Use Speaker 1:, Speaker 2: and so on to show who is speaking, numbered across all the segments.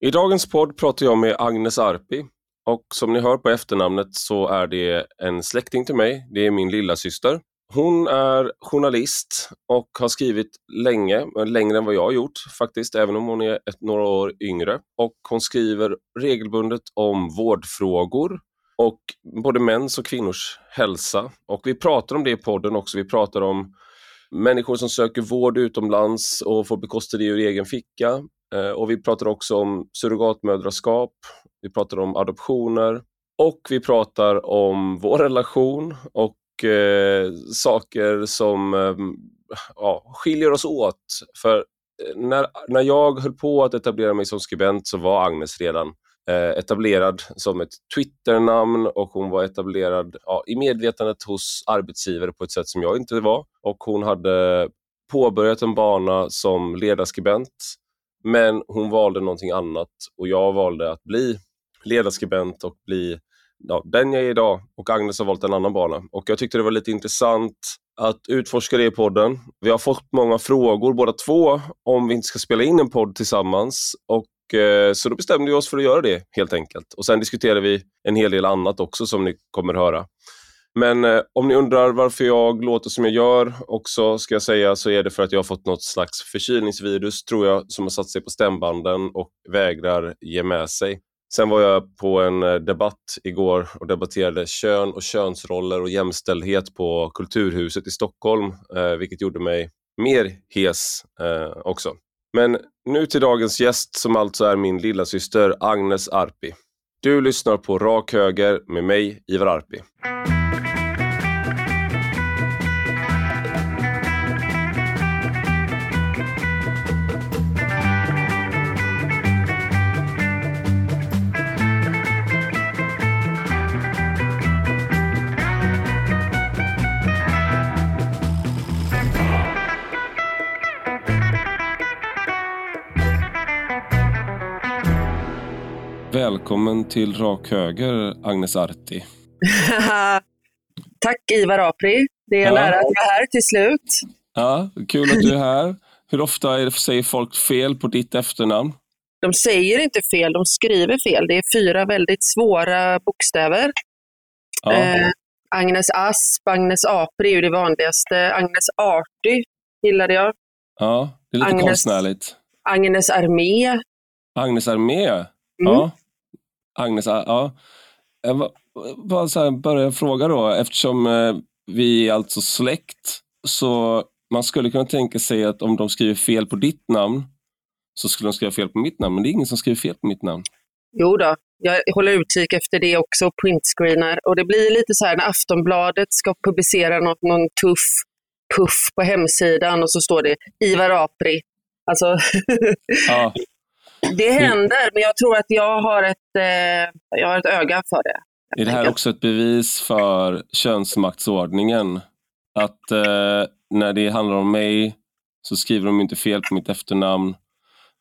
Speaker 1: I dagens podd pratar jag med Agnes Arpi och som ni hör på efternamnet så är det en släkting till mig. Det är min lilla syster. Hon är journalist och har skrivit länge, längre än vad jag har gjort faktiskt, även om hon är ett, några år yngre. Och hon skriver regelbundet om vårdfrågor och både mäns och kvinnors hälsa. Och vi pratar om det i podden också. Vi pratar om människor som söker vård utomlands och får bekosta det ur egen ficka. Eh, och vi pratar också om surrogatmödraskap, vi pratar om adoptioner och vi pratar om vår relation och eh, saker som eh, ja, skiljer oss åt. För eh, när, när jag höll på att etablera mig som skribent så var Agnes redan eh, etablerad som ett Twitter-namn och hon var etablerad ja, i medvetandet hos arbetsgivare på ett sätt som jag inte var. Och hon hade påbörjat en bana som ledarskribent men hon valde någonting annat och jag valde att bli ledarskribent och bli ja, den jag är idag och Agnes har valt en annan bana. Och jag tyckte det var lite intressant att utforska det i podden. Vi har fått många frågor båda två om vi inte ska spela in en podd tillsammans och eh, så då bestämde vi oss för att göra det helt enkelt. Och sen diskuterade vi en hel del annat också som ni kommer att höra. Men eh, om ni undrar varför jag låter som jag gör också ska jag säga så är det för att jag har fått något slags förkylningsvirus tror jag som har satt sig på stämbanden och vägrar ge med sig. Sen var jag på en eh, debatt igår och debatterade kön och könsroller och jämställdhet på Kulturhuset i Stockholm, eh, vilket gjorde mig mer hes eh, också. Men nu till dagens gäst som alltså är min lilla syster Agnes Arpi. Du lyssnar på Rak Höger med mig, Ivar Arpi. Välkommen till Rak Höger, Agnes Arti.
Speaker 2: Tack Ivar Apri. Det är en ja. ära att vara här till slut.
Speaker 1: Ja, Kul att du är här. Hur ofta det, säger folk fel på ditt efternamn?
Speaker 2: De säger inte fel, de skriver fel. Det är fyra väldigt svåra bokstäver. Ja. Eh, Agnes Asp, Agnes Apri är det vanligaste. Agnes Arty gillade jag.
Speaker 1: Ja, det är lite Agnes, konstnärligt.
Speaker 2: Agnes Armé.
Speaker 1: Agnes Armé? Mm. Ja. Agnes, ja. Jag bara så här, börja fråga då, eftersom eh, vi är alltså släkt, så man skulle kunna tänka sig att om de skriver fel på ditt namn, så skulle de skriva fel på mitt namn, men det är ingen som skriver fel på mitt namn.
Speaker 2: Jo då, jag håller utkik efter det också, printscreenar. Och det blir lite så här när Aftonbladet ska publicera något, någon tuff puff på hemsidan och så står det Ivar Apri. Alltså, ja. Det händer, men jag tror att jag har ett, eh, jag har ett öga för det.
Speaker 1: Är det här också ett bevis för könsmaktsordningen? Att eh, när det handlar om mig så skriver de inte fel på mitt efternamn.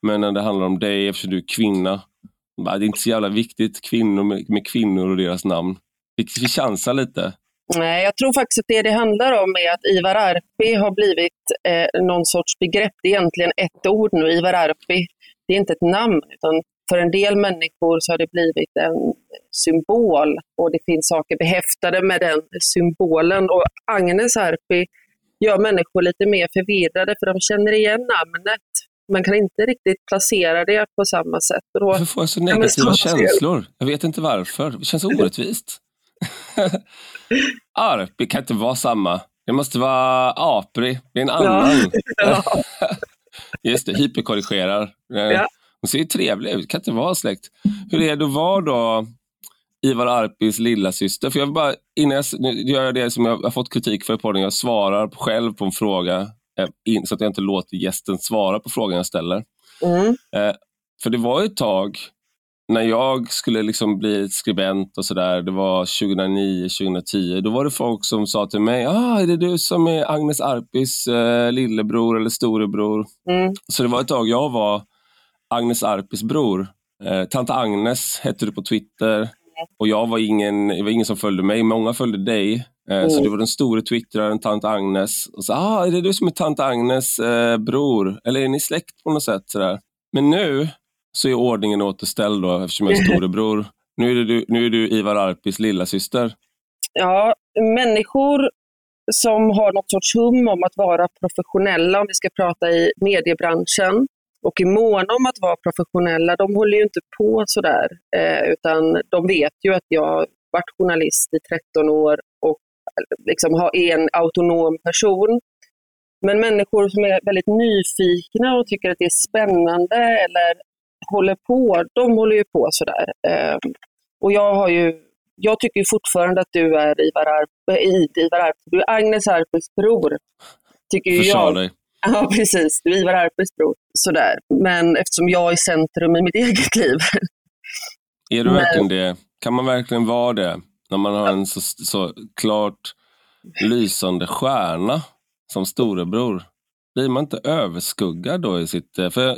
Speaker 1: Men när det handlar om dig, eftersom du är kvinna, det är inte så jävla viktigt kvinnor med, med kvinnor och deras namn. Vi, vi chansar lite.
Speaker 2: Nej, jag tror faktiskt att det det handlar om är att Ivar Arpi har blivit eh, någon sorts begrepp. Det är egentligen ett ord nu, Ivar Arpi det är inte ett namn, utan för en del människor så har det blivit en symbol och det finns saker behäftade med den symbolen. Och Agnes Arpi gör människor lite mer förvirrade för de känner igen namnet man kan inte riktigt placera det på samma sätt.
Speaker 1: Då varför får jag så negativa känslor? Jag vet inte varför. Det känns orättvist. Arpi kan inte vara samma. Det måste vara Apri. Det är en annan. Ja. Just det, hyperkorrigerar. Eh, ja. Hon ser ju trevlig ut, kan inte vara släkt. Hur är det att vara då Ivar Arpis lilla syster? För jag bara, innan jag nu gör jag det som jag har fått kritik för i podden, jag svarar själv på en fråga eh, så att jag inte låter gästen svara på frågan jag ställer. Mm. Eh, för det var ett tag när jag skulle liksom bli skribent och sådär, det var 2009, 2010, då var det folk som sa till mig, ah, är det du som är Agnes Arpis eh, lillebror eller storebror? Mm. Så det var ett tag jag var Agnes Arpis bror. Eh, Tant Agnes hette du på Twitter och jag var ingen, det var ingen som följde mig, många följde dig. Eh, mm. Så du var den stora twittraren Tant Agnes. Och så, ah, är det du som är Tant Agnes eh, bror? Eller är ni släkt på något sätt? Sådär. Men nu så är ordningen återställd då eftersom jag är storebror. Nu är du, nu är du Ivar Arpis lilla syster.
Speaker 2: Ja, människor som har något sorts hum om att vara professionella, om vi ska prata i mediebranschen, och är måna om att vara professionella, de håller ju inte på sådär, eh, utan de vet ju att jag varit journalist i 13 år och liksom är en autonom person. Men människor som är väldigt nyfikna och tycker att det är spännande eller håller på, de håller ju på sådär. Eh, och jag har ju jag tycker fortfarande att du är Ivar Arp, Ivar Arp, du är Agnes Arpes bror. Tycker ju jag.
Speaker 1: dig.
Speaker 2: Ja, precis. Du är Ivar Arpes bror. Sådär. Men eftersom jag är centrum i mitt eget liv.
Speaker 1: Är du Men... verkligen det? Kan man verkligen vara det? När man har en så, så klart lysande stjärna som storebror. Blir man inte överskuggad då i sitt... För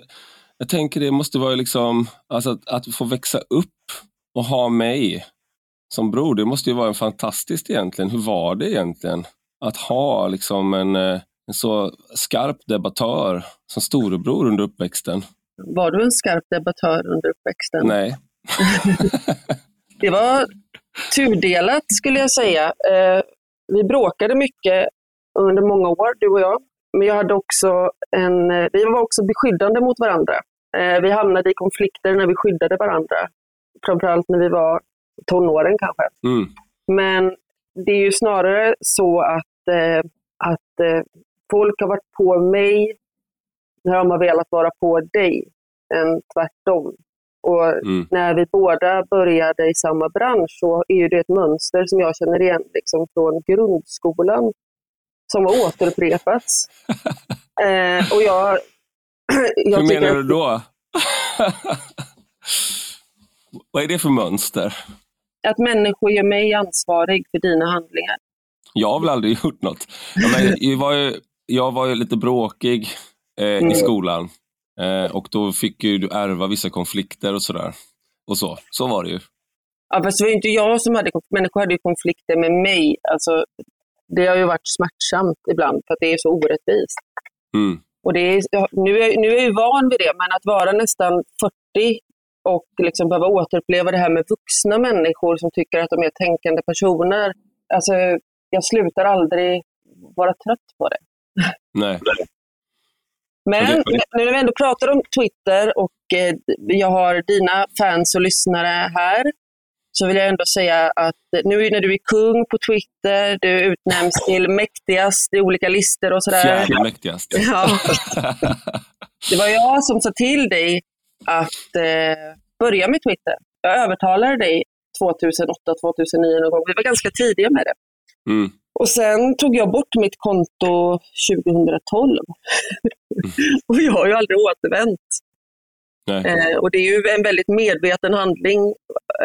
Speaker 1: jag, tänker det måste vara liksom, alltså att, att få växa upp och ha mig som bror, det måste ju vara en fantastiskt egentligen. Hur var det egentligen att ha liksom en, eh, en så skarp debattör som storebror under uppväxten?
Speaker 2: Var du en skarp debattör under uppväxten?
Speaker 1: Nej.
Speaker 2: det var tudelat skulle jag säga. Eh, vi bråkade mycket under många år, du och jag. Men jag hade också en, eh, vi var också beskyddande mot varandra. Vi hamnade i konflikter när vi skyddade varandra. Framförallt när vi var tonåren kanske.
Speaker 1: Mm.
Speaker 2: Men det är ju snarare så att, eh, att eh, folk har varit på mig när de har velat vara på dig, än tvärtom. Och mm. när vi båda började i samma bransch så är det ett mönster som jag känner igen liksom från grundskolan som har återupprepats. eh, och jag,
Speaker 1: jag Hur menar du då? Vad är det för mönster?
Speaker 2: att människor gör mig ansvarig för dina handlingar.
Speaker 1: Jag har väl aldrig gjort något. Jag, var ju, jag var ju lite bråkig eh, mm. i skolan eh, och då fick ju du ärva vissa konflikter och sådär. Och så, så var det ju.
Speaker 2: Ja, fast det var ju inte jag som hade Människor hade ju konflikter med mig. Alltså, det har ju varit smärtsamt ibland för att det är så orättvist.
Speaker 1: Mm.
Speaker 2: Och det är, nu, är, nu är jag van vid det, men att vara nästan 40 och liksom behöva återuppleva det här med vuxna människor som tycker att de är tänkande personer. Alltså, jag slutar aldrig vara trött på det.
Speaker 1: Nej.
Speaker 2: Men nu när vi ändå pratar om Twitter och eh, jag har dina fans och lyssnare här, så vill jag ändå säga att nu när du är kung på Twitter, du utnämns till mäktigast i olika listor och sådär.
Speaker 1: Fjärde mäktigast.
Speaker 2: Ja. Det var jag som sa till dig att eh, börja med Twitter. Jag övertalade dig 2008, 2009 någon gång. Vi var ganska tidiga med det.
Speaker 1: Mm.
Speaker 2: Och sen tog jag bort mitt konto 2012. Mm. och jag har ju aldrig återvänt. Eh, och det är ju en väldigt medveten handling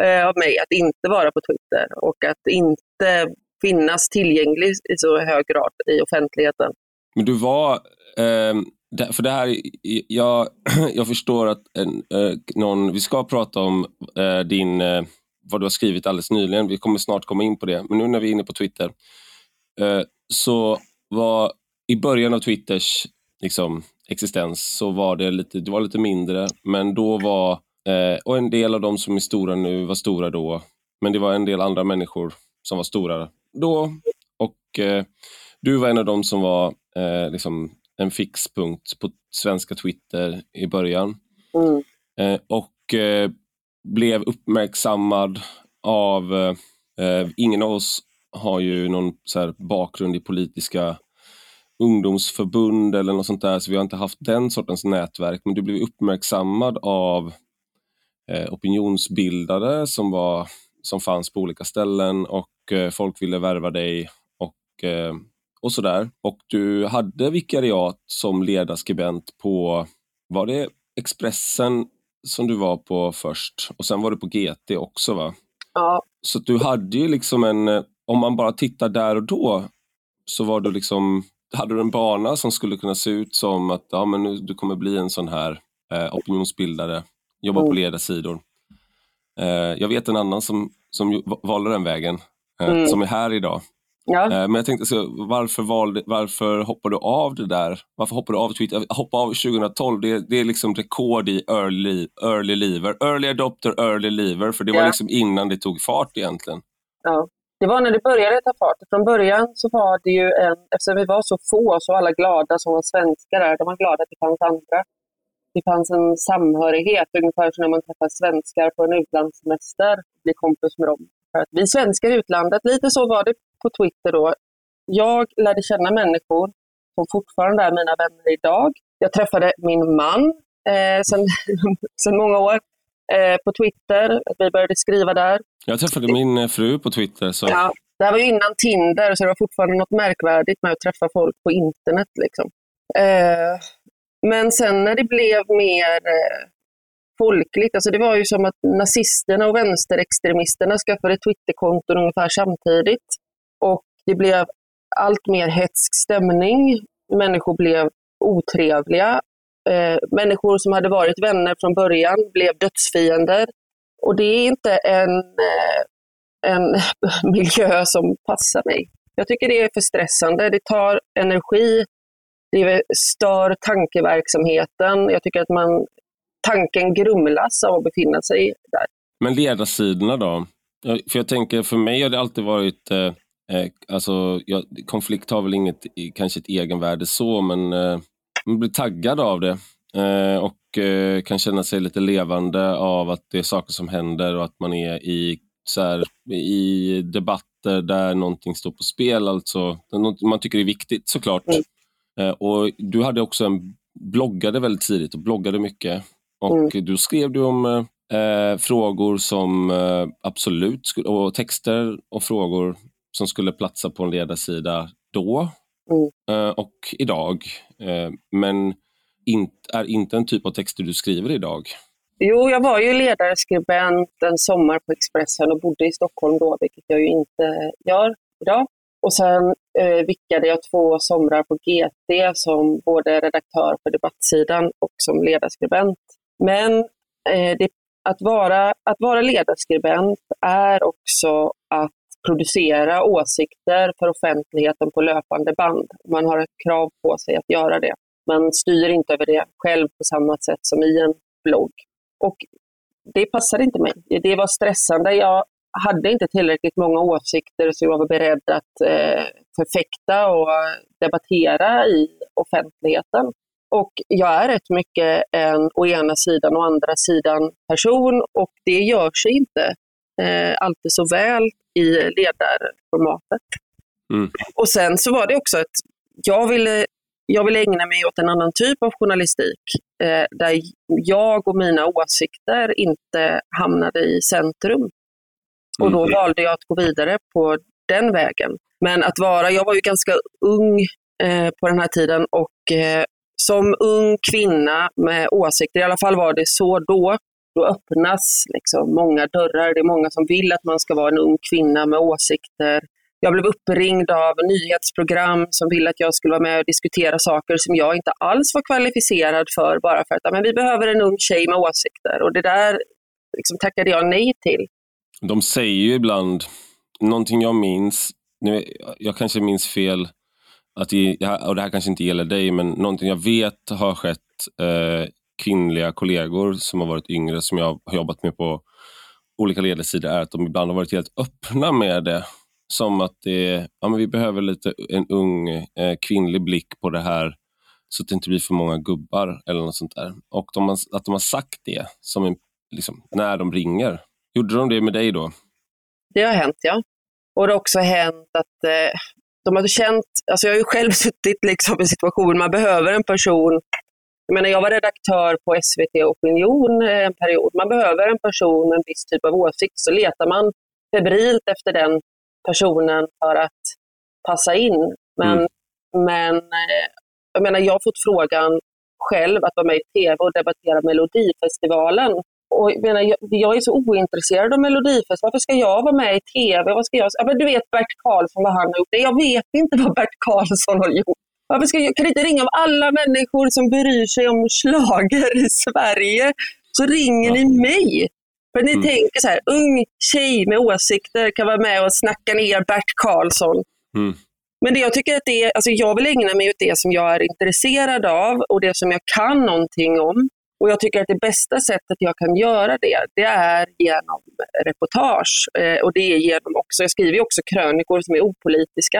Speaker 2: eh, av mig att inte vara på Twitter och att inte finnas tillgänglig i så hög grad i offentligheten.
Speaker 1: Men du var eh, för det här, jag, jag förstår att eh, någon, vi ska prata om eh, din, eh, vad du har skrivit alldeles nyligen, vi kommer snart komma in på det, men nu när vi är inne på Twitter, så var i början av Twitters liksom, existens så var det lite, det var lite mindre, men då var, eh, och en del av de som är stora nu var stora då, men det var en del andra människor som var stora då, och eh, du var en av dem som var liksom en fixpunkt på svenska Twitter i början.
Speaker 2: Mm.
Speaker 1: Eh, och eh, blev uppmärksammad av, eh, eh ingen av oss har ju någon så bakgrund i politiska ungdomsförbund eller något sånt där, så vi har inte haft den sortens nätverk, men du blev uppmärksammad av eh, opinionsbildare som, var, som fanns på olika ställen och eh, folk ville värva dig och och sådär. Och du hade vikariat som ledarskribent på, var det Expressen som du var på först? Och sen var du på GT också va?
Speaker 2: Ja.
Speaker 1: Så du hade ju liksom en, om man bara tittar där och då, så var du liksom, hade du en bana som skulle kunna se ut som att ja, men nu, du kommer bli en sån här eh, opinionsbildare, jobba mm. på ledarsidor. Eh, jag vet en annan som, som valde den vägen, eh, mm. som är här idag.
Speaker 2: Ja.
Speaker 1: Eh, Men jag tänkte, så, varför, valde, varför hoppade du av det där? Varför hoppade du av Twitter? Hoppa av 2012, det, det är liksom rekord i early, early lever. Early adopter, early lever, för det var
Speaker 2: Ja.
Speaker 1: liksom innan det tog fart egentligen.
Speaker 2: Ja. Det var när det började ta fart. Från början så var det ju en, eftersom vi var så få så var alla glada som var svenskar där, de var glada att det fanns andra. Det fanns en samhörighet, ungefär som när man träffar svenskar på en utlandssemester och blir kompis med dem. För att vi svenskar i utlandet, lite så var det på Twitter då. Jag lärde känna människor som fortfarande är mina vänner idag. Jag träffade min man eh, sedan många år eh, på Twitter. Vi började skriva där.
Speaker 1: Jag träffade min eh, fru på Twitter, så
Speaker 2: Ja, det här var innan Tinder, så det var fortfarande något märkvärdigt med att träffa folk på internet. Liksom. Eh, men sen när det blev mer eh, folkligt, alltså det var ju som att nazisterna och vänsterextremisterna skaffade Twitterkonton ungefär samtidigt. Och det blev allt mer hetsk stämning. Människor blev otrevliga. Eh, människor som hade varit vänner från början blev dödsfiender. Och det är inte en eh, en miljö som passar mig. Jag tycker det är för stressande. Det tar energi. Det stör tankeverksamheten. Jag tycker att man, tanken grumlas av att befinna sig där.
Speaker 1: Men ledarsidorna då? För jag tänker, för mig har det alltid varit, eh, eh, alltså, ja, konflikt har väl inget, kanske ett egenvärde så, men eh, man blir taggad av det. Eh, och eh, kan känna sig lite levande av att det är saker som händer och att man är i, så här, i debatter där någonting står på spel, alltså man tycker är viktigt såklart.
Speaker 2: Mm.
Speaker 1: Eh, och du hade också en, bloggade väldigt tidigt och bloggade mycket. Och
Speaker 2: Mm.
Speaker 1: du skrev du om eh, frågor som eh, absolut, skulle, och texter och frågor som skulle platsa på en ledarsida då
Speaker 2: Mm.
Speaker 1: eh, och idag. Eh, men är inte en typ av texter du skriver idag.
Speaker 2: Jo, jag var ju ledarskribent en sommar på Expressen och bodde i Stockholm då, vilket jag ju inte gör idag. Och sen eh, vickade jag två somrar på GT som både redaktör för debattsidan och som ledarskribent. Men eh, det, att, vara, att vara ledarskribent är också att producera åsikter för offentligheten på löpande band. Man har ett krav på sig att göra det. Man styr inte över det själv på samma sätt som i en blogg. Och det passade inte mig. Det var stressande. Jag hade inte tillräckligt många åsikter så jag var beredd att eh, förfäkta och debattera i offentligheten. Och jag är rätt mycket en å ena sidan och andra sidan person och det gör sig inte eh, alltid så väl i ledarformatet.
Speaker 1: Mm.
Speaker 2: Och sen så var det också att jag ville, jag ville ägna mig åt en annan typ av journalistik eh, där jag och mina åsikter inte hamnade i centrum. Och då
Speaker 1: Mm.
Speaker 2: valde jag att gå vidare på den vägen. Men att vara, jag var ju ganska ung eh, på den här tiden och eh, som ung kvinna med åsikter, i alla fall var det så då, då öppnas liksom många dörrar. Det är många som vill att man ska vara en ung kvinna med åsikter. Jag blev uppringd av nyhetsprogram som ville att jag skulle vara med och diskutera saker som jag inte alls var kvalificerad för bara för att men vi behöver en ung tjej med åsikter. Och det där liksom, tackade jag nej till.
Speaker 1: De säger ju ibland, någonting jag minns, nu, jag kanske minns fel, att det, och det här kanske inte gäller dig, men någonting jag vet har skett eh, kvinnliga kollegor som har varit yngre, som jag har jobbat med på olika ledarsidor, är att de ibland har varit helt öppna med det. Som att det, ja, men vi behöver lite en ung eh, kvinnlig blick på det här så att det inte blir för många gubbar eller något sånt där. Och de har, att de har sagt det som en, liksom, när de ringer. Gjorde de det med dig då?
Speaker 2: Det har hänt, ja. Och det har också hänt att eh, de har känt, alltså jag har ju själv suttit liksom i en situation, man behöver en person, jag menar jag var redaktör på SVT Opinion eh, en period, man behöver en person med en viss typ av åsikt, så letar man febrilt efter den personen för att passa in. Men,
Speaker 1: Mm.
Speaker 2: men eh, jag menar jag har fått frågan själv att vara med i tv och debattera Melodifestivalen. Och jag, menar, jag, jag är så ointresserad av Melodifestivalen. Varför ska jag vara med i tv? Vad ska jag? Ja, men du vet Bert Karlsson, vad han har gjort. Jag vet inte vad Bert Karlsson har gjort. Varför ska jag, kan inte ringa av alla människor som bryr sig om slager i Sverige, så ringer
Speaker 1: Ja.
Speaker 2: ni mig. För ni
Speaker 1: Mm.
Speaker 2: tänker så här, ung tjej med åsikter kan vara med och snacka ner Bert Karlsson.
Speaker 1: Mm.
Speaker 2: Men det jag tycker att det är, alltså jag vill ägna mig åt det som jag är intresserad av och det som jag kan någonting om. Och jag tycker att det bästa sättet jag kan göra det, det är genom reportage. Eh, och det är genom också, jag skriver också krönikor som är opolitiska.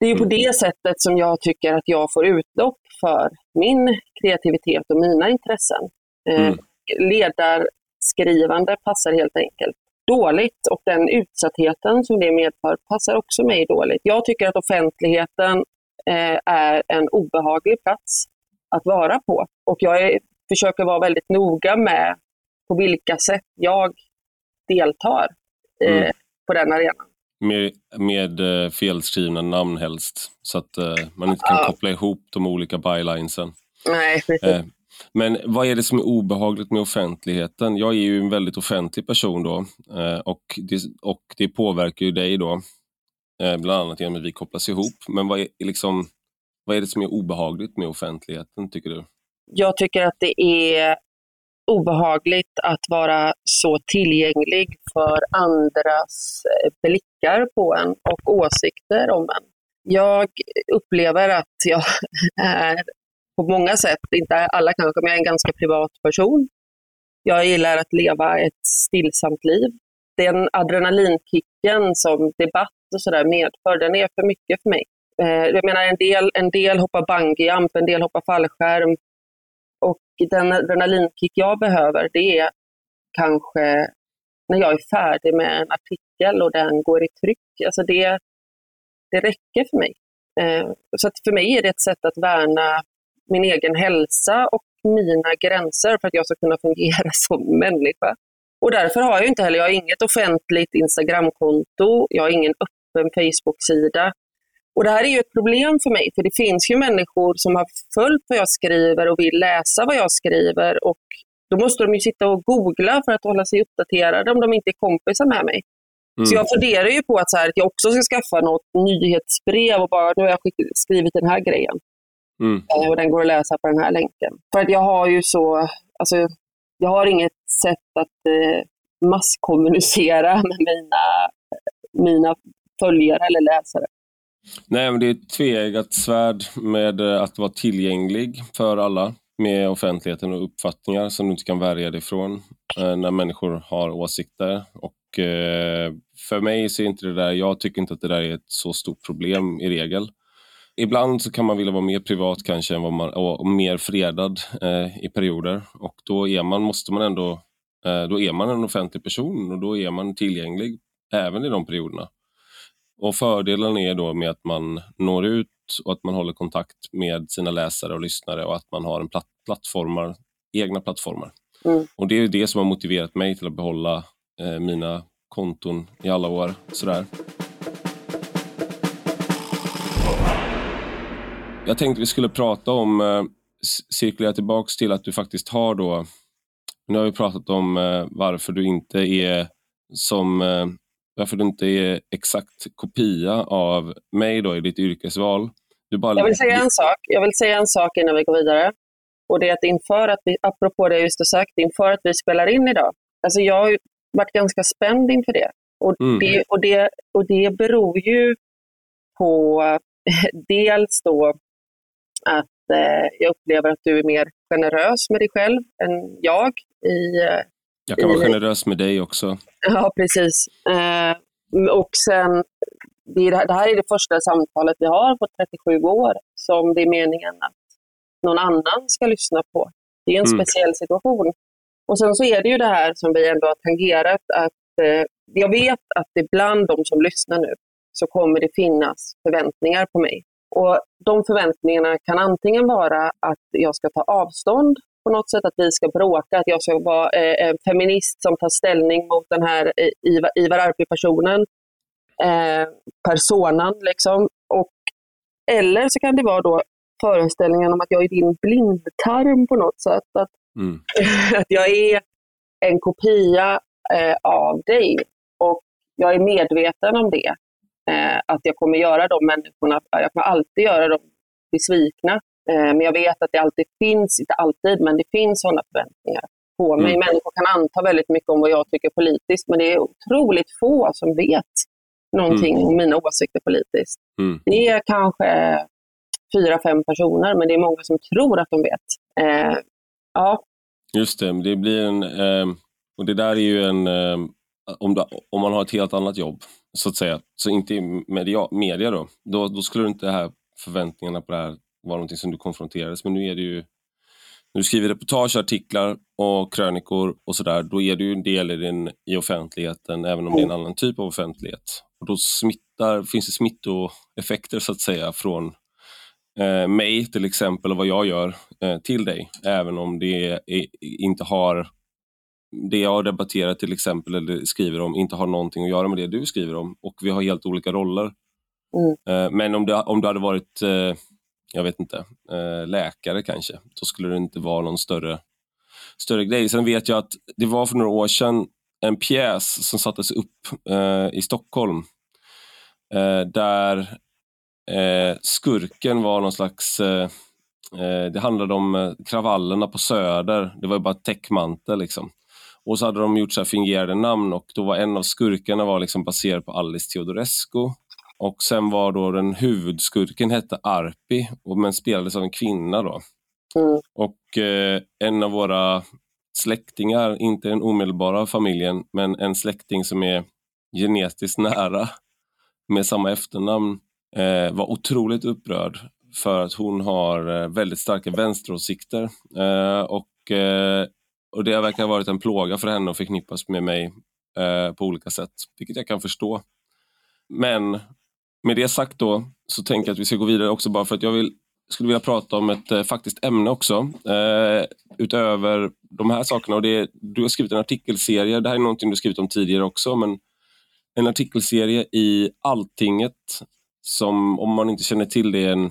Speaker 2: Det är på
Speaker 1: Mm.
Speaker 2: det sättet som jag tycker att jag får utlopp för min kreativitet och mina intressen. Eh,
Speaker 1: Mm.
Speaker 2: Ledarskrivande passar helt enkelt dåligt och den utsattheten som det medför passar också mig dåligt. Jag tycker att offentligheten eh, är en obehaglig plats att vara på och jag är, försöker vara väldigt noga med på vilka sätt jag deltar eh,
Speaker 1: Mm.
Speaker 2: på den arenan.
Speaker 1: Med, med eh, felskrivna namn helst, så att eh, man inte kan
Speaker 2: Ja.
Speaker 1: koppla ihop de olika bylinesen.
Speaker 2: Nej, precis.
Speaker 1: Eh, men vad är det som är obehagligt med offentligheten? Jag är ju en väldigt offentlig person då och, det, och det påverkar ju dig då, bland annat genom att vi kopplas ihop. Men vad är, liksom, vad är det som är obehagligt med offentligheten, tycker du?
Speaker 2: Jag tycker att det är obehagligt att vara så tillgänglig för andras eh, blickar på en och åsikter om en. Jag upplever att jag är på många sätt, inte alla kanske, men jag är en ganska privat person. Jag gillar att leva ett stillsamt liv. Den adrenalinkicken som debatt och sådär medför, den är för mycket för mig. Eh, jag menar, en del, en del hoppar bungyjump, en del hoppar fallskärm. Den adrenalinkick jag behöver, det är kanske när jag är färdig med en artikel och den går i tryck. Alltså det, det räcker för mig. Eh, så att för mig är det ett sätt att värna min egen hälsa och mina gränser för att jag ska kunna fungera som människa. Och därför har jag inte heller, jag har inget offentligt Instagramkonto, jag har ingen öppen Facebook-sida. Och det här är ju ett problem för mig, för det finns ju människor som har följt vad jag skriver och vill läsa vad jag skriver och då måste de ju sitta och googla för att hålla sig uppdaterade om de inte är kompisar med mig. Så
Speaker 1: Mm.
Speaker 2: jag funderar ju på att, så här, att jag också ska skaffa något nyhetsbrev och bara, nu har jag skrivit den här grejen
Speaker 1: Mm.
Speaker 2: eh, och den går att läsa på den här länken. För att jag har ju så, alltså, jag har inget sätt att eh, masskommunicera med mina, mina följare eller läsare.
Speaker 1: Nej, men det är ett tveeggat svärd med eh, att vara tillgänglig för alla med offentligheten och uppfattningar som du inte kan värja dig ifrån eh, när människor har åsikter. Och eh, för mig så är inte det där, jag tycker inte att det där är ett så stort problem i regel. Ibland så kan man vilja vara mer privat kanske än vad man, och, och mer fredad eh, i perioder och då är man, måste man ändå, eh, då är man en offentlig person och då är man tillgänglig även i de perioderna. Och fördelen är då med att man når ut och att man håller kontakt med sina läsare och lyssnare och att man har en platt, plattformar, egna plattformar.
Speaker 2: Mm.
Speaker 1: Och det är det som har motiverat mig till att behålla eh, mina konton i alla år. Sådär. Jag tänkte vi skulle prata om, eh, cirkulera tillbaks till att du faktiskt har då, nu har vi pratat om eh, varför du inte är som eh, varför du inte är exakt kopia av mig då i ditt yrkesval. Du bara,
Speaker 2: Jag vill säga en sak, jag vill säga en sak innan vi går vidare. Och det är att inför att vi, apropå det jag just har sagt, inför att vi spelar in idag. Alltså jag har ju varit ganska spänd inför det. Och,
Speaker 1: Mm.
Speaker 2: det, och, det, och det beror ju på dels då att eh, jag upplever att du är mer generös med dig själv än jag. I, eh,
Speaker 1: jag kan vara
Speaker 2: i-
Speaker 1: generös med dig också.
Speaker 2: Ja, precis. Eh, och sen, det, är det här är det första samtalet vi har på 37 år som det är meningen att någon annan ska lyssna på. Det är en
Speaker 1: Mm.
Speaker 2: speciell situation. Och sen så är det ju det här som vi ändå har tangerat, att eh, jag vet att det bland de som lyssnar nu så kommer det finnas förväntningar på mig. Och de förväntningarna kan antingen vara att jag ska ta avstånd på något sätt, att vi ska bråka, att jag ska vara eh, en feminist som tar ställning mot den här eh, Ivar, Ivar Arpi-personen, eh, personan liksom. Och, eller så kan det vara då föreställningen om att jag är din blindtarm på något sätt. Att,
Speaker 1: Mm.
Speaker 2: att jag är en kopia eh, av dig och jag är medveten om det. Eh, att jag kommer göra de människorna, jag kommer alltid göra dem besvikna. Eh, men jag vet att det alltid finns, inte alltid, men det finns sådana förväntningar på mig.
Speaker 1: Mm.
Speaker 2: Människor kan anta väldigt mycket om vad jag tycker politiskt, men det är otroligt få som vet någonting mm. om mina åsikter politiskt. Mm. Det är kanske fyra, fem personer, men det är många som tror att de vet. Eh, ja.
Speaker 1: Just det, det blir en... Eh, och det där är ju en... Eh, om, du, om man har ett helt annat jobb, så att säga, så inte media, media då, då, då skulle inte här förväntningarna på det här vara någonting som du konfronterades Men nu är det ju när du skriver reportage, artiklar och krönikor och sådär, då är du en del i, din, i offentligheten, även om det är en annan typ av offentlighet. Och då smittar, finns det smittoeffekter så att säga från eh, mig till exempel och vad jag gör eh, till dig, även om det är, inte har det jag debatterar till exempel eller skriver om inte har någonting att göra med det du skriver om och vi har helt olika roller. Mm. Eh, men om det, om det hade varit eh, jag vet inte, eh, läkare kanske. Då skulle det inte vara någon större, större grej. Sen vet jag att det var för några år sedan en pjäs som sattes upp eh, i Stockholm eh, där eh, skurken var någon slags eh, eh det handlade om eh, kravallerna på Söder. Det var bara täckmantel. Liksom. Och så hade de gjort så här fingerade namn och då var en av skurkarna var liksom baserad på Alice Teodorescu och sen var då den huvudskurken hette Arpi, men spelades av en kvinna då. Mm. Och eh, en av våra släktingar, inte den omedelbara familjen, men en släkting som är genetiskt nära med samma efternamn, eh, var otroligt upprörd för att hon har eh, väldigt starka vänsteråsikter. Eh, och, eh, och det verkar ha varit en plåga för henne att förknippas med mig eh, på olika sätt, vilket jag kan förstå. Men med det sagt då så tänker jag att vi ska gå vidare också bara för att jag vill, skulle vilja prata om ett eh, faktiskt ämne också. Eh, utöver de här sakerna. Och det, du har skrivit en artikelserie, det här är någonting du skrivit om tidigare också, men en artikelserie i Alltinget som, om man inte känner till det, är en,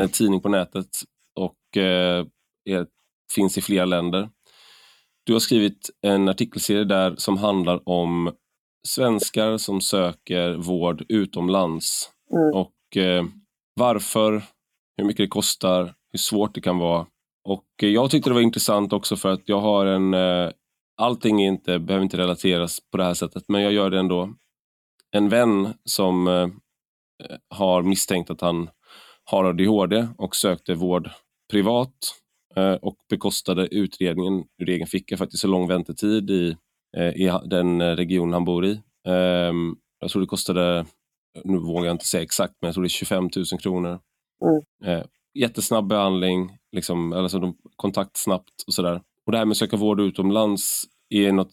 Speaker 1: en tidning på nätet och eh, är, finns i flera länder. Du har skrivit en artikelserie där som handlar om svenskar som söker vård utomlands. Mm. Och eh, varför, hur mycket det kostar, hur svårt det kan vara. Och eh, jag tyckte det var intressant också för att jag har en... Eh, allting inte, behöver inte relateras på det här sättet, men jag gör det ändå. En vän som eh, har misstänkt att han har ADHD och sökte vård privat eh, och bekostade utredningen ur egen ficka för att det är så lång väntetid i i den region han bor i. Ehm, jag tror det kostade, nu vågar jag inte säga exakt, men jag tror det är 25 000 kronor. Mm. Eh, jättesnabb behandling, liksom, alltså kontakt snabbt och sådär. Och det här med att söka vård utomlands är, något,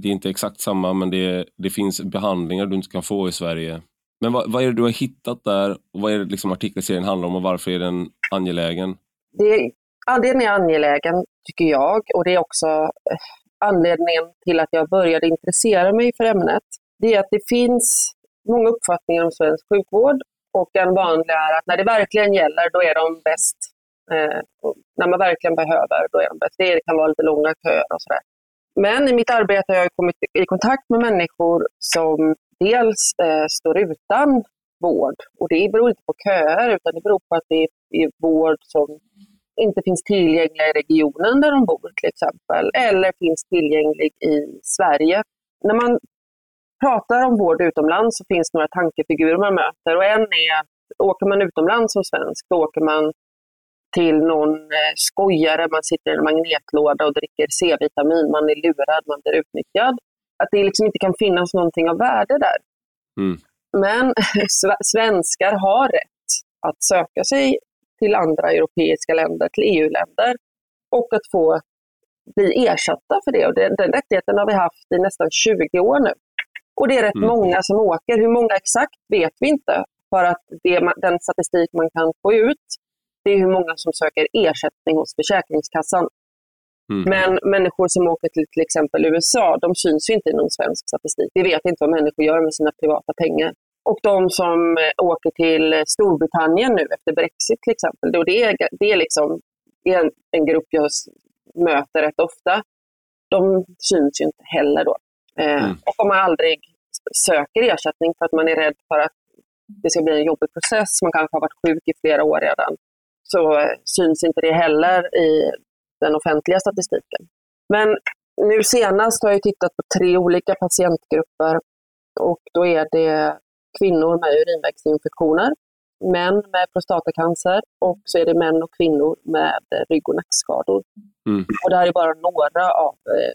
Speaker 1: det är inte exakt samma, men det, det finns behandlingar du inte kan få i Sverige. Men vad, vad är det du har hittat där och vad är det liksom artikelserien handlar om och varför är den angelägen?
Speaker 2: Det, ja, den är angelägen, tycker jag. Och det är också eh, anledningen till att jag började intressera mig för ämnet, det är att det finns många uppfattningar om svensk sjukvård och en vanlig är att när det verkligen gäller, då är de bäst. Eh, när man verkligen behöver, då är de bäst. Det kan vara lite långa köer och sådär. Men i mitt arbete har jag kommit i kontakt med människor som dels eh, står utan vård. Och det beror inte på köer, utan det beror på att det är vård som inte finns tillgängliga i regionen där de bor till exempel, eller finns tillgänglig i Sverige. När man pratar om vård utomlands så finns några tankefigurer man möter och en är att åker man utomlands som svensk, då åker man till någon eh, skojare, man sitter i en magnetlåda och dricker C-vitamin, man är lurad, man blir utnyttjad. Att det liksom inte kan finnas någonting av värde där. Mm. Men svenskar har rätt att söka sig till andra europeiska länder, till EU-länder och att få bli ersatta för det. Och den, den rättigheten har vi haft i nästan 20 år nu. Och det är rätt mm. många som åker. Hur många exakt vet vi inte. För att det, den statistik man kan få ut, det är hur många som söker ersättning hos Försäkringskassan. Mm. Men människor som åker till till exempel USA, de syns ju inte i någon svensk statistik. Vi vet inte vad människor gör med sina privata pengar. Och de som eh, åker till Storbritannien nu efter Brexit till exempel, då det, är, det är liksom en, en grupp jag möter rätt ofta. De syns ju inte heller då. Eh, mm. Och om man aldrig söker ersättning för att man är rädd för att det ska bli en jobbig process, man kanske har varit sjuk i flera år redan, så eh, syns inte det heller i den offentliga statistiken. Men nu senast har jag tittat på tre olika patientgrupper och då är det kvinnor med urinvägsinfektioner, män med prostatacancer och så är det män och kvinnor med rygg och nackskador. Mm. Och det här är bara några av eh,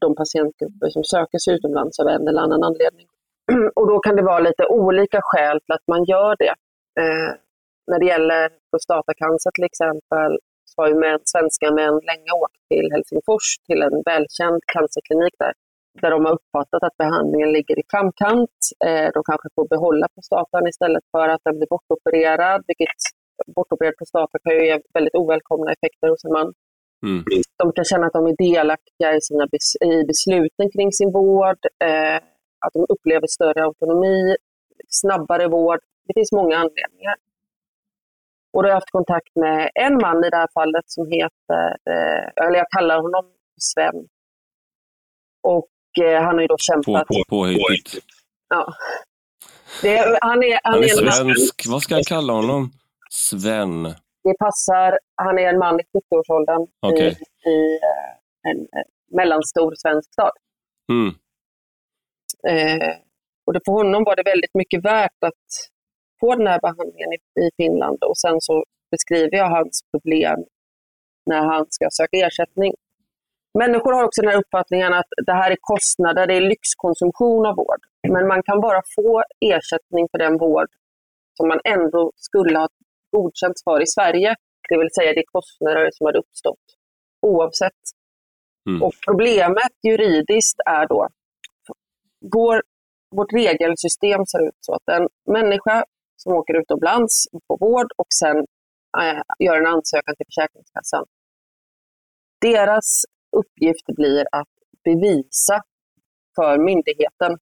Speaker 2: de patientgrupper som söker sig utomlands av en eller annan anledning. Och då kan det vara lite olika skäl till att man gör det. Eh, när det gäller prostatacancer till exempel så har ju män, svenska män länge åkt till Helsingfors, till en välkänd cancerklinik där, där de har uppfattat att behandlingen ligger i framkant. Eh, de kanske får behålla prostatan istället för att den blir bortopererad, vilket bortopererad prostata kan ju ge väldigt ovälkomna effekter hos en man. Mm. De kan känna att de är delaktiga i, sina bes i besluten kring sin vård, eh, att de upplever större autonomi, snabbare vård. Det finns många anledningar. Och då har jag haft kontakt med en man i det här fallet som heter, eh, eller jag kallar honom Sven. Och eh, han har ju då kämpat...
Speaker 1: På, på, påhittigt.
Speaker 2: Ja. Det, han är, han, han är,
Speaker 1: är svensk. Vad ska jag kalla honom? Sven.
Speaker 2: Det passar. Han är en man i 70-årsåldern okay. i, i eh, en mellanstor svensk stad. Mm. Eh, och det, för honom var det väldigt mycket värt att få den här behandlingen i, i Finland och sen så beskriver jag hans problem när han ska söka ersättning. Människor har också den här uppfattningen att det här är kostnader, det är lyxkonsumtion av vård. Men man kan bara få ersättning för den vård som man ändå skulle ha godkänts för i Sverige. Det vill säga det är kostnader som hade uppstått oavsett. Mm. Och problemet juridiskt är då, vår, vårt regelsystem ser ut så att en människa som åker utomlands på vård och sen äh, gör en ansökan till Försäkringskassan. Deras uppgift blir att bevisa för myndigheten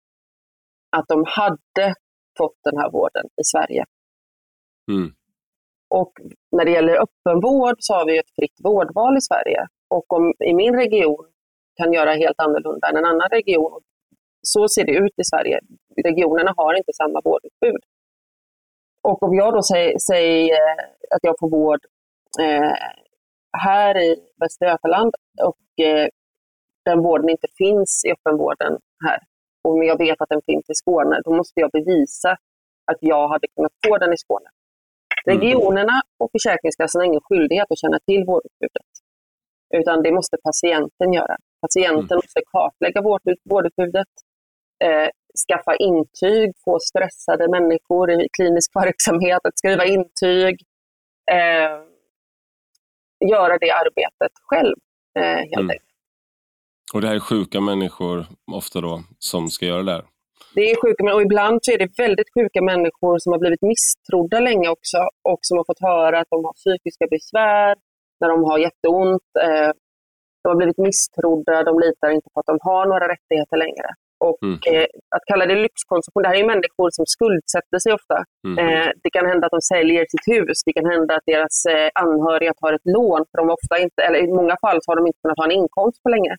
Speaker 2: att de hade fått den här vården i Sverige. Mm. Och när det gäller öppenvård så har vi ett fritt vårdval i Sverige. Och om i min region kan göra helt annorlunda än en annan region, så ser det ut i Sverige. Regionerna har inte samma vårdutbud. Och om jag då säger, säger att jag får vård eh, här i Västra Götaland och eh, den vården inte finns i öppenvården här, och om jag vet att den finns i Skåne, då måste jag bevisa att jag hade kunnat få den i Skåne. Mm. Regionerna och Försäkringskassan har ingen skyldighet att känna till vårdutbudet, utan det måste patienten göra. Patienten mm. måste kartlägga vårdutbudet, eh, skaffa intyg, få stressade människor i klinisk verksamhet att skriva intyg, eh, göra det arbetet själv eh, helt mm. enkelt.
Speaker 1: Och det här är sjuka människor ofta då som ska göra det här?
Speaker 2: Det är sjuka och ibland så är det väldigt sjuka människor som har blivit misstrodda länge också och som har fått höra att de har psykiska besvär, när de har jätteont. Eh, de har blivit misstrodda, de litar inte på att de har några rättigheter längre. Och mm. eh, Att kalla det lyxkonsumtion, det här är människor som skuldsätter sig ofta. Mm. Eh, det kan hända att de säljer sitt hus, det kan hända att deras eh, anhöriga tar ett lån, för de ofta inte, eller i många fall så har de inte kunnat ha en inkomst på länge.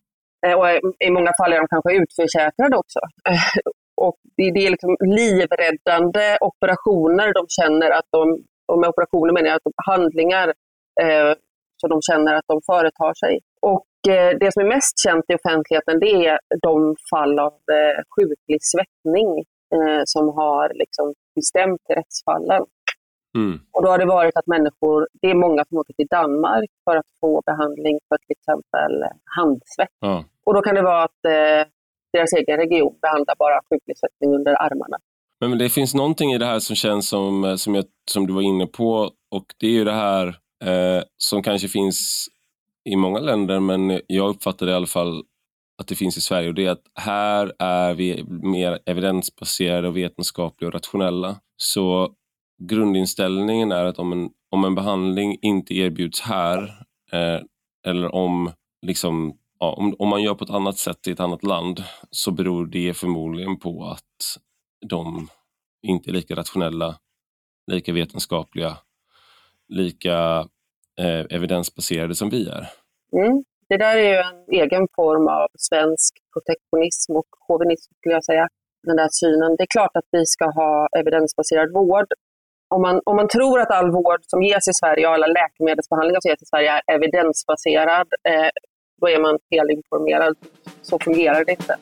Speaker 2: Eh, och I många fall är de kanske utförsäkrade också. Eh, och det, det, är liksom livräddande operationer de känner att de, och med operationer menar jag att de, handlingar eh, så de känner att de företar sig. Och Eh, det som är mest känt i offentligheten det är de fall av eh, sjuklig svettning eh, som har liksom bestämt rättsfallen. Mm. Och då har det varit att människor, det är många som åker till Danmark för att få behandling för till exempel handsvett. Mm. Och då kan det vara att eh, deras egen region behandlar bara sjuklig svettning under armarna.
Speaker 1: Men det finns någonting i det här som känns som, som, jag, som du var inne på och det är ju det här eh, som kanske finns i många länder, men jag uppfattar det i alla fall att det finns i Sverige och det är att här är vi mer evidensbaserade och vetenskapliga och rationella. Så grundinställningen är att om en, om en behandling inte erbjuds här eh, eller om, liksom, ja, om, om man gör på ett annat sätt i ett annat land så beror det förmodligen på att de inte är lika rationella, lika vetenskapliga, lika eh, evidensbaserade som vi är.
Speaker 2: Mm. Det där är ju en egen form av svensk protektionism och chauvinism skulle jag säga. Den där synen. Det är klart att vi ska ha evidensbaserad vård. Om man, om man tror att all vård som ges i Sverige alla läkemedelsbehandlingar som ges i Sverige är evidensbaserad, eh, då är man felinformerad. Så fungerar det inte.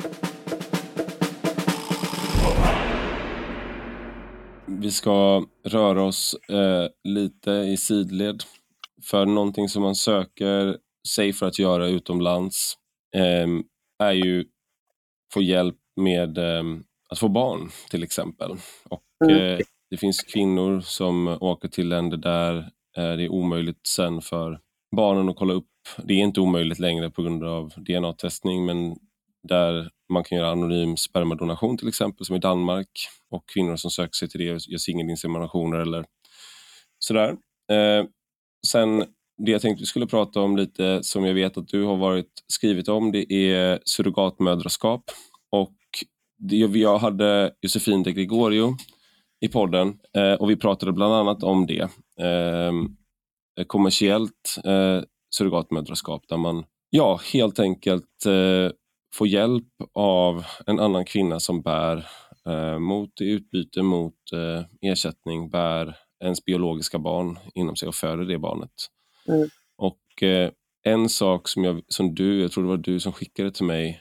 Speaker 1: vi ska röra oss eh, lite i sidled. För någonting som man söker sig för att göra utomlands eh, är ju få hjälp med eh, att få barn till exempel. Och mm. Eh, det finns kvinnor som åker till länder där eh, det är omöjligt sen för barnen att kolla upp. Det är inte omöjligt längre på grund av DNA-testning men där man kan göra anonym spermadonation till exempel, som i Danmark. Och kvinnor som söker sig till det gör singelinseminationer eller sådär. Sen det jag tänkte vi skulle prata om lite, som jag vet att du har varit skrivit om, det är surrogatmödraskap. Och det, jag hade Josefin de Gregorio i podden eh, och vi pratade bland annat om det. Eh, kommersiellt eh, surrogatmödraskap där man ja, helt enkelt eh, får hjälp av en annan kvinna som bär eh, mot i utbyte mot eh, ersättning bär ens biologiska barn inom sig och föder det barnet. Mm. Och eh, en sak som, jag, som du, jag tror det var du som skickade till mig,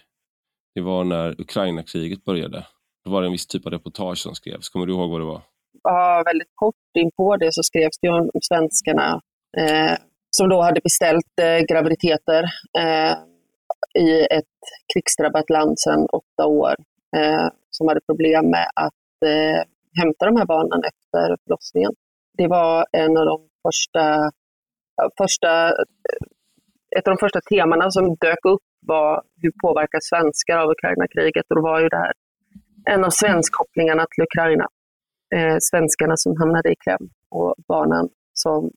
Speaker 1: det var när Ukraina-kriget började. Då var det en viss typ av reportage som skrevs. Kommer du ihåg vad det var?
Speaker 2: Ja, väldigt kort in på det så skrevs det om svenskarna eh, som då hade beställt eh, graviditeter eh, i ett krigsdrabbat land sedan åtta år eh, som hade problem med att eh, hämta de här barnen efter förlossningen. Det var en av de första, första, eh, ett av de första temana som dök upp var hur påverkas svenskar av Ukraina-kriget och då var ju det här en av svenskkopplingarna till Ukraina. Eh, svenskarna som hamnade i kläm och barnen som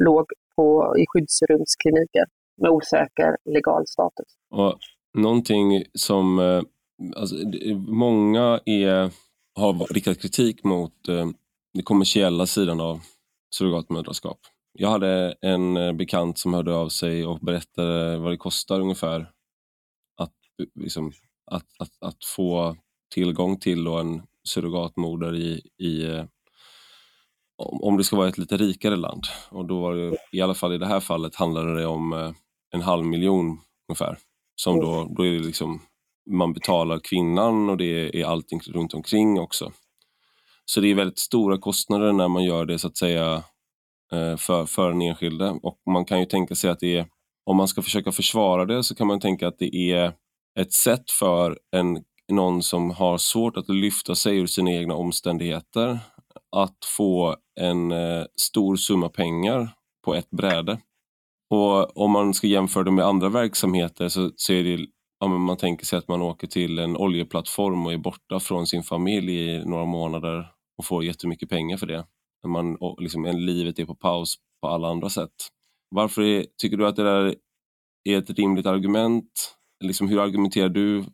Speaker 2: låg på, i skyddsrumskliniker med osäker legal status.
Speaker 1: Och någonting som eh, alltså, många är, har riktat kritik mot eh, den kommersiella sidan av surrogatmödraskap. Jag hade en eh, bekant som hörde av sig och berättade vad det kostar ungefär att, liksom, att, att, att få tillgång till en surrogatmoder i, i eh, om det ska vara ett lite rikare land. Och då var det, i alla fall i det här fallet handlade det om eh, en halv miljon ungefär. Som då, då är det liksom, man betalar kvinnan och det är allting runt omkring också. Så det är väldigt stora kostnader när man gör det så att säga eh, för, för den enskilde. Och man kan ju tänka sig att det är, om man ska försöka försvara det så kan man tänka att det är ett sätt för en, någon som har svårt att lyfta sig ur sina egna omständigheter att få en eh, stor summa pengar på ett bräde. Och om man ska jämföra det med andra verksamheter så, så är det, ja, man tänker sig att man åker till en oljeplattform och är borta från sin familj i några månader och får jättemycket pengar för det. När man, liksom, livet är på paus på alla andra sätt. Varför är, tycker du att det där är ett rimligt argument? Liksom, hur argumenterar du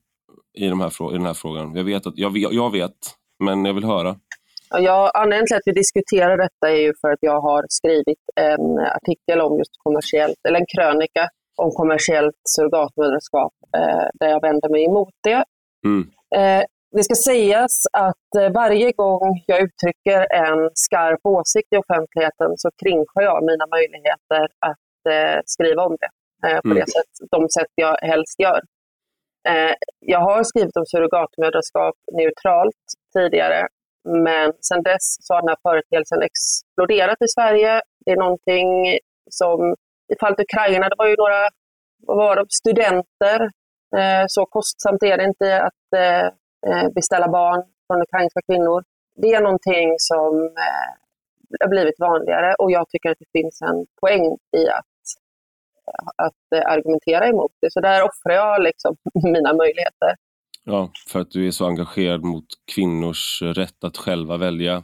Speaker 1: i, de här, i den här frågan? Jag vet, att, jag, jag vet, men jag vill höra.
Speaker 2: Ja, anledningen till att vi diskuterar detta är ju för att jag har skrivit en artikel om just kommersiellt, eller en krönika om kommersiellt surrogatmödraskap eh, där jag vänder mig emot det. Mm. Eh, det ska sägas att eh, varje gång jag uttrycker en skarp åsikt i offentligheten så kringskär jag mina möjligheter att eh, skriva om det eh, på mm. det sätt, de sätt jag helst gör. Eh, jag har skrivit om surrogatmödraskap neutralt tidigare men sedan dess så har den här företeelsen exploderat i Sverige. Det är någonting som, i fallet Ukraina, det var ju några vad var det, studenter. Eh, så kostsamt är det inte att beställa barn från ukrainska kvinnor. Det är någonting som eh, har blivit vanligare och jag tycker att det finns en poäng i att, att eh, argumentera emot det. Så där offrar jag liksom mina möjligheter.
Speaker 1: Ja, för att du är så engagerad mot kvinnors rätt att själva välja.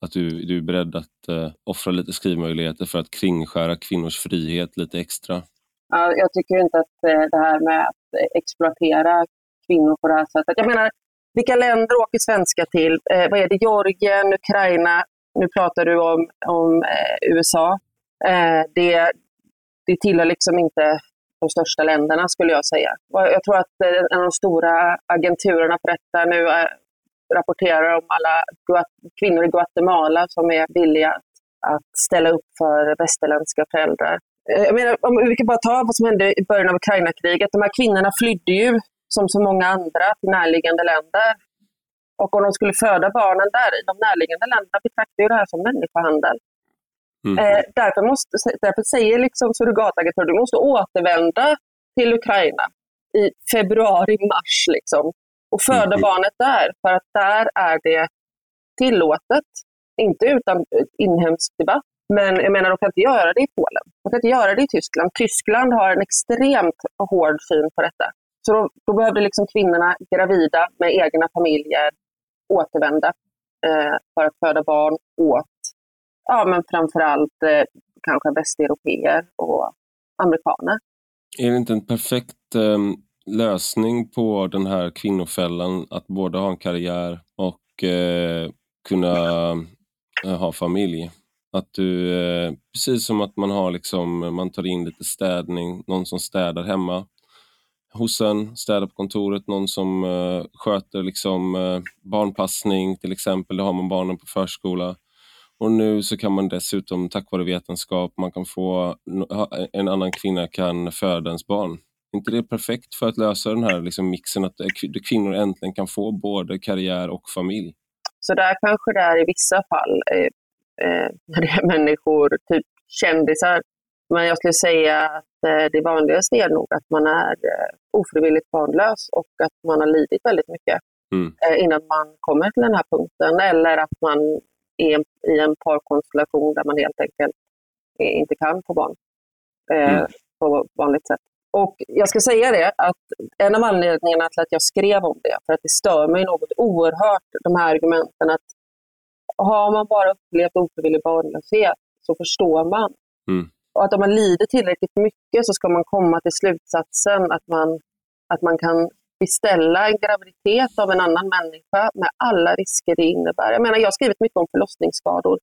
Speaker 1: Att du, du är beredd att uh, offra lite skrivmöjligheter för att kringskära kvinnors frihet lite extra.
Speaker 2: Ja, jag tycker inte att uh, det här med att exploatera kvinnor på det här sättet. Jag menar, vilka länder åker svenskar till? Eh, vad är det? Georgien, Ukraina? Nu pratar du om, om eh, USA. Eh, det, det tillhör liksom inte de största länderna skulle jag säga. Jag tror att eh, en av de stora agenturerna för detta nu rapporterar om alla kvinnor i Guatemala som är villiga att ställa upp för västerländska föräldrar. Jag menar, om vi kan bara ta vad som hände i början av Ukraina-kriget. De här kvinnorna flydde ju, som så många andra, till närliggande länder. Och om de skulle föda barnen där i de närliggande länderna betraktar ju det här som människohandel. Mm. Eh, därför, måste, därför säger liksom surrogatagenturer du måste återvända till Ukraina i februari, mars liksom, och föda mm. barnet där. För att där är det tillåtet. Inte utan inhemsk debatt, men jag menar de kan inte göra det i Polen. De kan inte göra det i Tyskland. Tyskland har en extremt hård syn på detta. Så då, då behövde liksom kvinnorna gravida med egna familjer återvända eh, för att föda barn åt ja, men framförallt eh, kanske västeuropeer och amerikaner.
Speaker 1: Är det inte en perfekt eh, lösning på den här kvinnofällan att både ha en karriär och eh, kunna eh, ha familj? Att du, eh, precis som att man har liksom, man tar in lite städning, någon som städar hemma hos en, städar på kontoret, någon som eh, sköter liksom, eh, barnpassning till exempel, då har man barnen på förskola. Och nu så kan man dessutom tack vare vetenskap, man kan få, en annan kvinna kan föda ens barn. Är inte det perfekt för att lösa den här liksom mixen, att eh, kvinnor äntligen kan få både karriär och familj?
Speaker 2: Så där kanske det är i vissa fall, eh, eh när det är människor, typ kändisar. Men jag skulle säga att eh, det vanligaste är nog att man är eh, ofrivilligt barnlös och att man har lidit väldigt mycket mm. Eh, innan man kommer till den här punkten. Eller att man är i en parkonstellation där man helt enkelt inte kan få barn mm. på vanligt sätt. Och jag ska säga det att en av anledningarna till att jag skrev om det, för att det stör mig något oerhört, de här argumenten att har man bara upplevt ofrivillig barnlöshet så förstår man. Mm. Och att om man lider tillräckligt mycket så ska man komma till slutsatsen att man, att man kan beställa en graviditet av en annan människa med alla risker det innebär. Jag menar, jag har skrivit mycket om förlossningsskador.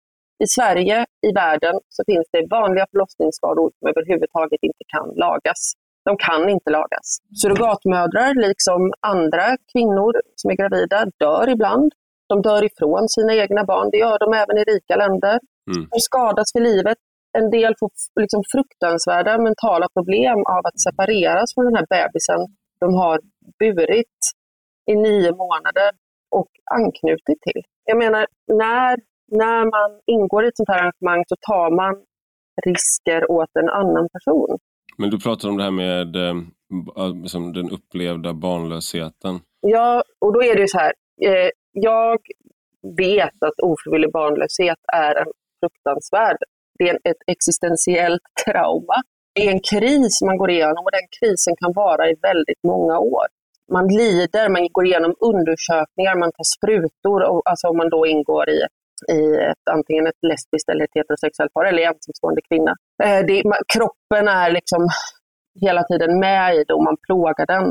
Speaker 2: I Sverige, i världen, så finns det vanliga förlossningsskador som överhuvudtaget inte kan lagas. De kan inte lagas. Surrogatmödrar, liksom andra kvinnor som är gravida, dör ibland. De dör ifrån sina egna barn. Det gör de även i rika länder. Mm. De skadas för livet. En del får liksom fruktansvärda mentala problem av att separeras från den här bebisen de har burit i nio månader och anknutit till. Jag menar, när, när man ingår i ett sånt här arrangemang så tar man risker åt en annan person.
Speaker 1: Men du pratar om det här med eh, liksom den upplevda barnlösheten.
Speaker 2: Ja, och då är det ju så här. Eh, jag vet att ofrivillig barnlöshet är en fruktansvärd, det är ett existentiellt trauma det är en kris man går igenom och den krisen kan vara i väldigt många år. Man lider, man går igenom undersökningar, man tar sprutor, och, alltså om man då ingår i, i ett, antingen ett lesbiskt eller ett heterosexuellt par eller ensamstående kvinna. Eh, det, kroppen är liksom hela tiden med i det och man plågar den.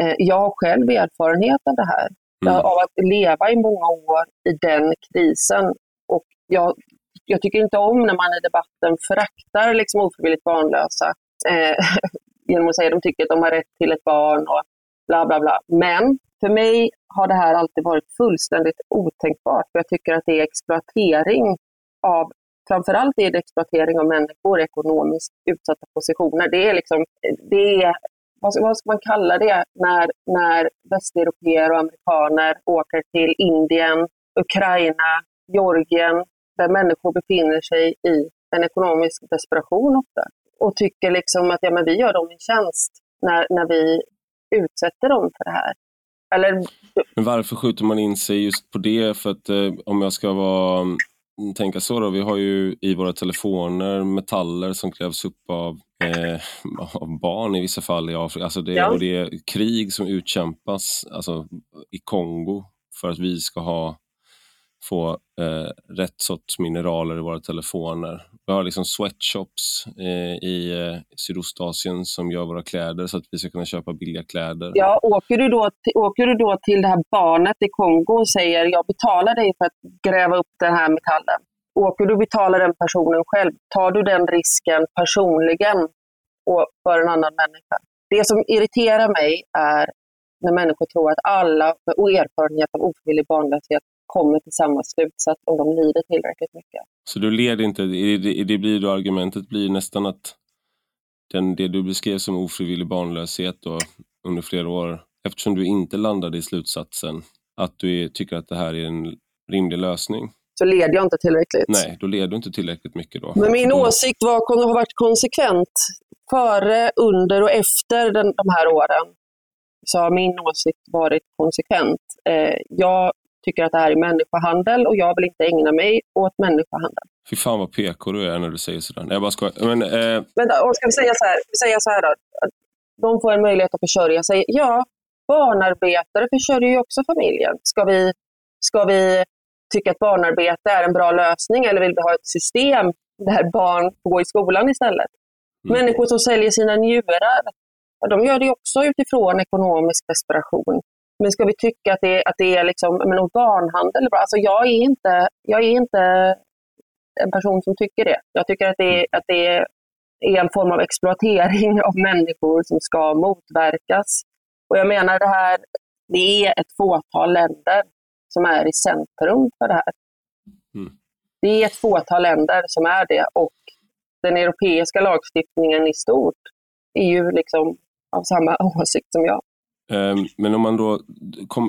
Speaker 2: Eh, jag har själv erfarenhet av det här, mm. av att leva i många år i den krisen. Och jag jag tycker inte om när man i debatten föraktar liksom ofrivilligt barnlösa eh, genom att säga att de tycker att de har rätt till ett barn och bla bla bla. Men för mig har det här alltid varit fullständigt otänkbart. För jag tycker att det är exploatering av, framförallt är det exploatering av människor i ekonomiskt utsatta positioner. Det är liksom, det är, vad ska, vad ska man kalla det, när, när västeuropeer och amerikaner åker till Indien, Ukraina, Georgien, där människor befinner sig i en ekonomisk desperation ofta och tycker liksom att ja, men vi gör dem en tjänst när, när vi utsätter dem för det här. Eller...
Speaker 1: Men varför skjuter man in sig just på det? För att eh, om jag ska vara, mm, tänka så då, vi har ju i våra telefoner metaller som krävs upp av, eh, av barn i vissa fall i Afrika. Alltså det, ja. Och det är krig som utkämpas alltså, i Kongo för att vi ska ha få eh, rätt sorts mineraler i våra telefoner. Vi har liksom sweatshops eh, i eh, Sydostasien som gör våra kläder så att vi ska kunna köpa billiga kläder.
Speaker 2: Ja, åker du då, åker du då till det här barnet i Kongo och säger jag betalar dig för att gräva upp den här metallen. Åker du och betalar den personen själv, tar du den risken personligen och för en annan människa? Det som irriterar mig är när människor tror att alla med erfarenhet av ofrivillig barnlöshet kommer till samma slutsats om de lider tillräckligt mycket.
Speaker 1: Så du leder inte, det, blir då argumentet blir nästan att den, det du beskrev som ofrivillig barnlöshet då, under flera år, eftersom du inte landade i slutsatsen att du är, tycker att det här är en rimlig lösning.
Speaker 2: Så leder jag inte tillräckligt.
Speaker 1: Nej, då leder du inte tillräckligt mycket då.
Speaker 2: Men min
Speaker 1: då,
Speaker 2: åsikt var, har varit konsekvent. Före, under och efter den, de här åren så har min åsikt varit konsekvent. Eh, jag tycker att det här är människohandel och jag vill inte ägna mig åt människohandel.
Speaker 1: Fy fan vad PK du är när du säger sådär. jag bara skojar. Men, eh...
Speaker 2: Vänta, och ska vi säga så här, säga så här då? De får en möjlighet att försörja sig. Ja, barnarbetare försörjer ju också familjen. Ska vi, ska vi tycka att barnarbete är en bra lösning eller vill vi ha ett system där barn får gå i skolan istället? Mm. Människor som säljer sina njurar, de gör det också utifrån ekonomisk desperation. Men ska vi tycka att det, att det är liksom, men organhandel? Alltså jag, är inte, jag är inte en person som tycker det. Jag tycker att det, att det är en form av exploatering av människor som ska motverkas. Och jag menar det här, det är ett fåtal länder som är i centrum för det här. Mm. Det är ett fåtal länder som är det och den europeiska lagstiftningen i stort är ju liksom av samma åsikt som jag.
Speaker 1: Ehm, men om man då,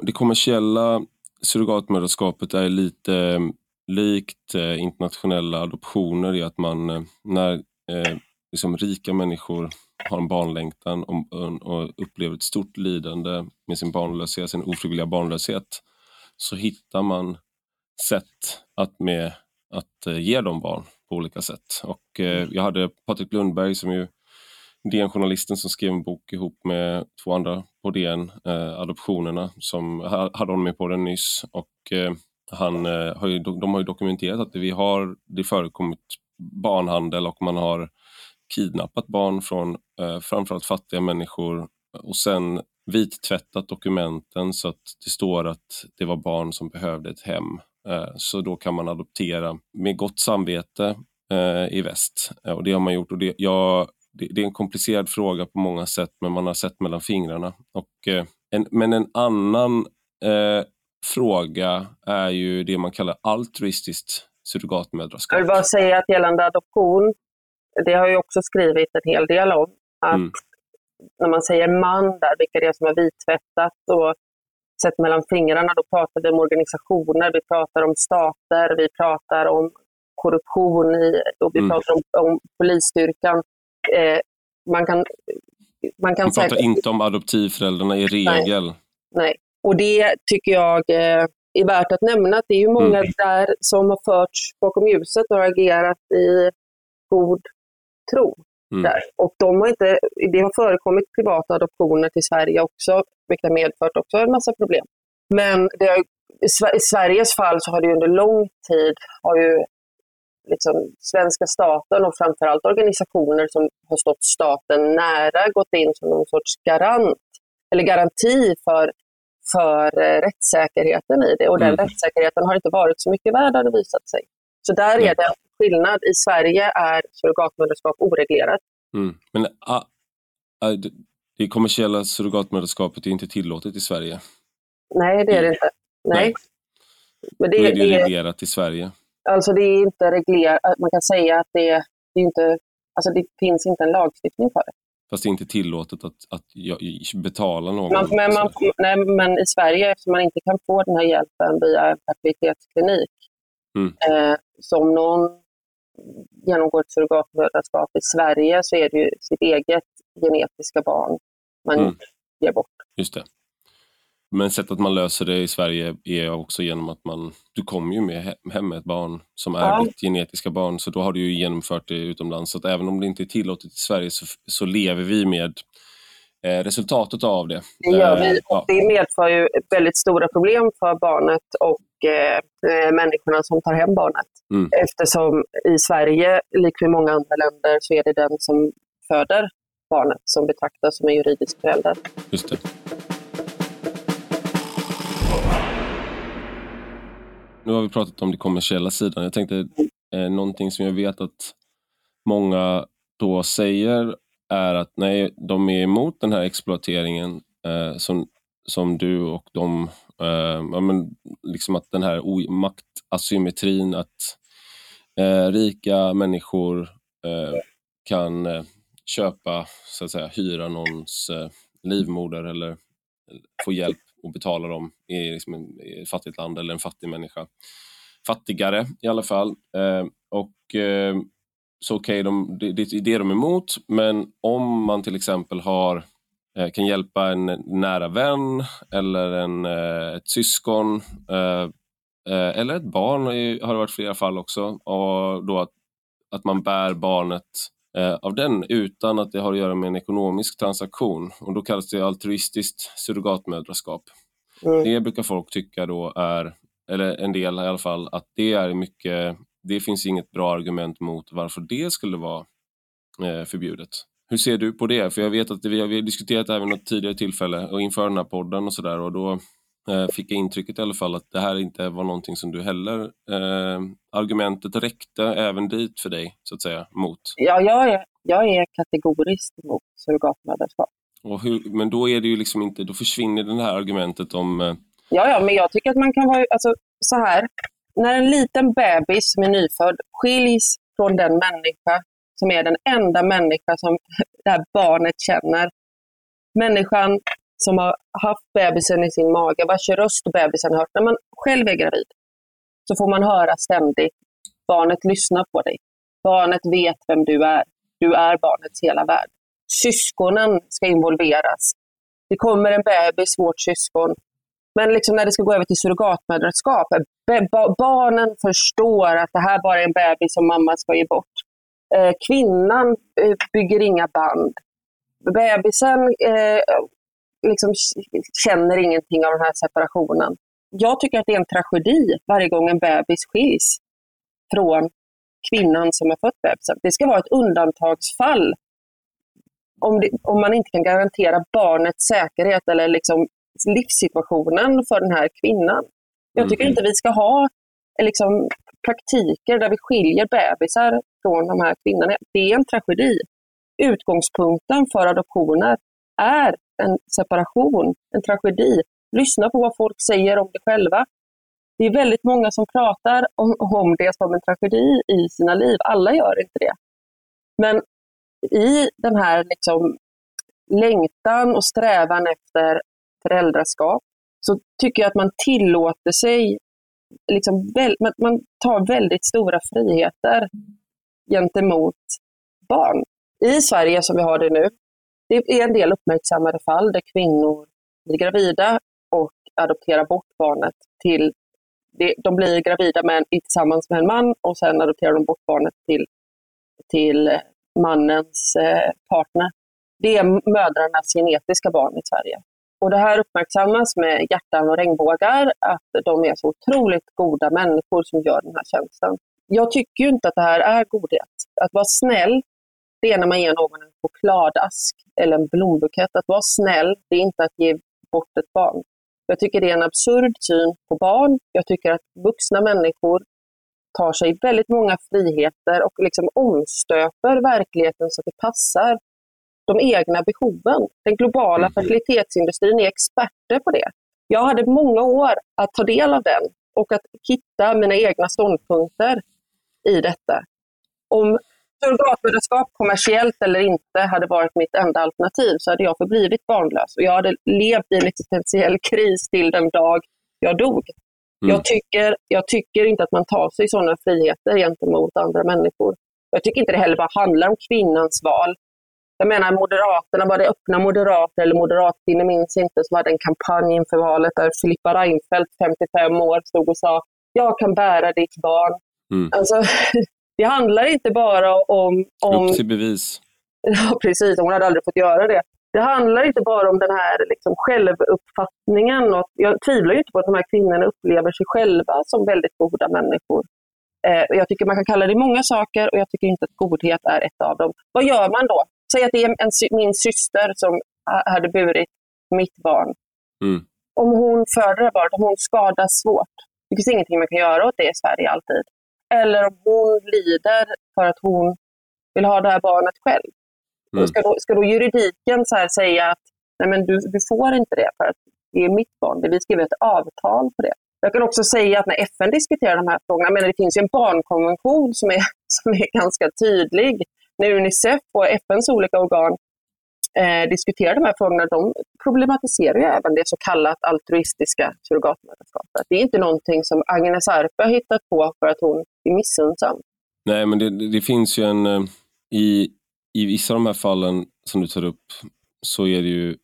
Speaker 1: det kommersiella surrogatmödraskapet är lite ehm, likt eh, internationella adoptioner i att man eh, när eh, liksom rika människor har en barnlängtan och, upplever ett stort lidande med sin barnlöshet, sin ofrivilliga barnlöshet, så hittar man sätt att, med, att ge dem barn på olika sätt. Och jag hade Patrik Lundberg som ju DN-journalisten som skrev en bok ihop med två andra på DN, eh, Adoptionerna, som hade honom med på den nyss. Och, eh, han, eh, har ju, de har ju dokumenterat att det, vi har, det förekommit barnhandel och man har kidnappat barn från eh, framförallt fattiga människor och sen vittvättat dokumenten så att det står att det var barn som behövde ett hem. Eh, så då kan man adoptera med gott samvete eh, i väst. Eh, och det har man gjort. Och det, jag det, det, är en komplicerad fråga på många sätt, men man har sett mellan fingrarna. Och, eh, en, men en annan eh, fråga är ju det man kallar altruistiskt surrogatmödraskap.
Speaker 2: Jag vill bara säga att gällande adoption, det har jag också skrivit en hel del om. Att mm. När man säger man där, vilka det är som har vittvättat och sett mellan fingrarna, då pratar vi om organisationer, vi pratar om stater, vi pratar om korruption i, och vi mm. pratar om, om polisstyrkan eh, man kan...
Speaker 1: Man kan Vi pratar säkert... inte om adoptivföräldrarna i regel.
Speaker 2: Nej, nej. och det tycker jag eh, är värt att nämna. Att det är ju många mm. där som har förts bakom ljuset och agerat i god tro. Mm. Där. Och de har inte, det har förekommit privata adoptioner till Sverige också, vilket har medfört också en massa problem. Men har, i Sveriges fall så har det under lång tid har ju liksom, svenska staten och framförallt organisationer som har stått staten nära gått in som någon sorts garant eller garanti för, för eh, rättssäkerheten i det. Och den mm. rättssäkerheten har inte varit så mycket värd har det visat sig. Så där är det skillnad. I Sverige är surrogatmödraskap oreglerat.
Speaker 1: Mm. Men a, a, det kommersiella surrogatmödraskapet är inte tillåtet i Sverige?
Speaker 2: Nej, det är det inte. Nej. Nej.
Speaker 1: Men det, är det, det reglerat i Sverige?
Speaker 2: Alltså det är inte reglerat, man kan säga att det, det, är inte, alltså det finns inte en lagstiftning för det.
Speaker 1: Fast det är inte tillåtet att, att betala någon?
Speaker 2: Man, men, man, nej, men i Sverige, eftersom man inte kan få den här hjälpen via en fertilitetsklinik, mm. eh, så om någon genomgår ett surrogatmödraskap i Sverige så är det ju sitt eget genetiska barn man mm. ger bort.
Speaker 1: Just det. Men sättet man löser det i Sverige är också genom att man, du kommer ju med hem med ett barn som är ja. ditt genetiska barn, så då har du ju genomfört det utomlands. Så att även om det inte är tillåtet i Sverige så, så lever vi med eh, resultatet av det.
Speaker 2: Det gör vi. Eh, ja. Det medför ju väldigt stora problem för barnet och eh, eh, människorna som tar hem barnet. Mm. Eftersom i Sverige, liksom i många andra länder, så är det den som föder barnet som betraktas som en juridisk förälder.
Speaker 1: Just det. Nu har vi pratat om den kommersiella sidan. Jag tänkte eh, någonting som jag vet att många då säger är att nej, de är emot den här exploateringen eh, som, som du och de, eh, ja, men liksom att den här maktasymmetrin, att eh, rika människor eh, kan eh, köpa, så att säga, hyra någons eh, livmoder eller eh, få hjälp och betala dem i, liksom en, i ett fattigt land eller en fattig människa. Fattigare i alla fall. Eh, och eh, så okej, okay, de, det, det är det de är emot, men om man till exempel har eh, kan hjälpa en nära vän eller en, eh, ett syskon eh, eh eller ett barn, har det varit flera fall också, och då att, att man bär barnet av den utan att det har att göra med en ekonomisk transaktion. Och Då kallas det altruistiskt surrogatmödraskap. Mm. Det brukar folk tycka då är, eller en del i alla fall, att det är mycket det finns inget bra argument mot varför det skulle vara eh, förbjudet. Hur ser du på det? För jag vet att vi har, vi har diskuterat det här vid något tidigare tillfälle och inför den här podden och sådär och då eh, fick jag intrycket i alla fall att det här inte var någonting som du heller, eh, argumentet räckte även dit för dig, så att säga, mot?
Speaker 2: Ja, jag är, jag är kategoriskt emot surrogatmödraskap.
Speaker 1: men då är det ju liksom inte, då försvinner det här argumentet om... Eh...
Speaker 2: Ja, ja, men jag tycker att man kan vara, alltså så här, när en liten bebis som är nyfödd skiljs från den människa som är den enda människa som det här barnet känner. Människan som har haft bebisen i sin mage, vars röst bebisen hört. När man själv är gravid så får man höra ständigt, barnet lyssnar på dig. Barnet vet vem du är. Du är barnets hela värld. Syskonen ska involveras. Det kommer en bebis, vårt syskon, men liksom när det ska gå över till surrogatmödraskap, barnen förstår att det här bara är en bebis som mamma ska ge bort. Eh, kvinnan eh, bygger inga band. Bebisen eh, liksom känner ingenting av den här separationen. Jag tycker att det är en tragedi varje gång en bebis skiljs från kvinnan som har fött bebisen. Det ska vara ett undantagsfall om, det, om man inte kan garantera barnets säkerhet eller liksom livssituationen för den här kvinnan. Jag tycker mm. inte vi ska ha liksom, praktiker där vi skiljer bebisar från de här kvinnorna. Det är en tragedi. Utgångspunkten för adoptioner är en separation, en tragedi. Lyssna på vad folk säger om det själva. Det är väldigt många som pratar om, om det som en tragedi i sina liv. Alla gör inte det. Men i den här liksom, längtan och strävan efter föräldraskap så tycker jag att man tillåter sig, liksom, väl, man tar väldigt stora friheter gentemot barn. I Sverige som vi har det nu, det är en del uppmärksammade fall där kvinnor blir gravida och adopterar bort barnet till de blir gravida med, tillsammans med en man och sen adopterar de bort barnet till, till mannens eh, partner. Det är mödrarnas genetiska barn i Sverige. Och det här uppmärksammas med hjärtan och regnbågar, att de är så otroligt goda människor som gör den här tjänsten. Jag tycker ju inte att det här är godhet. Att vara snäll, det är när man ger någon en chokladask eller en blombukett. Att vara snäll, det är inte att ge bort ett barn. Jag tycker det är en absurd syn på barn. Jag tycker att vuxna människor tar sig väldigt många friheter och liksom omstöper verkligheten så att det passar de egna behoven. Den globala mm. fertilitetsindustrin är experter på det. Jag hade många år att ta del av den och att hitta mina egna ståndpunkter i detta. Om surrogatmödraskap, kommersiellt eller inte, hade varit mitt enda alternativ så hade jag förblivit barnlös och jag hade levt i en existentiell kris till den dag jag dog. Mm. Jag, tycker, jag tycker inte att man tar sig sådana friheter gentemot andra människor. Jag tycker inte det heller bara handlar om kvinnans val. Jag menar Moderaterna, var det öppna moderater eller moderatkvinnor, minns inte, som hade en kampanj inför valet där Filippa Reinfeldt, 55 år, stod och sa jag kan bära ditt barn. Mm. Alltså, det handlar inte bara om... om
Speaker 1: Upp till bevis.
Speaker 2: Ja, precis. Hon hade aldrig fått göra det. Det handlar inte bara om den här liksom, självuppfattningen. Och jag tvivlar inte på att de här kvinnorna upplever sig själva som väldigt goda människor. Eh, jag tycker man kan kalla det många saker och jag tycker inte att godhet är ett av dem. Vad gör man då? Säg att det är en, min syster som hade burit mitt barn. Mm. Om hon föder barnet, om hon skadas svårt, det finns ingenting man kan göra åt det i Sverige alltid. Eller om hon lider för att hon vill ha det här barnet själv. Mm. Ska, då, ska då juridiken så säga att Nej, men du, du får inte det för att det är mitt barn. Vi skriver ett avtal på det. Jag kan också säga att när FN diskuterar de här frågorna, men det finns ju en barnkonvention som är, som är ganska tydlig när Unicef och FNs olika organ eh, diskuterar de här frågorna, de problematiserar ju även det så kallat altruistiska surrogatmödraskapet. Det är inte någonting som Agnes Arpe har hittat på för att hon är missunnsam.
Speaker 1: Nej, men det, det finns ju en... Eh, I, I vissa av de här fallen som du tar upp så är det ju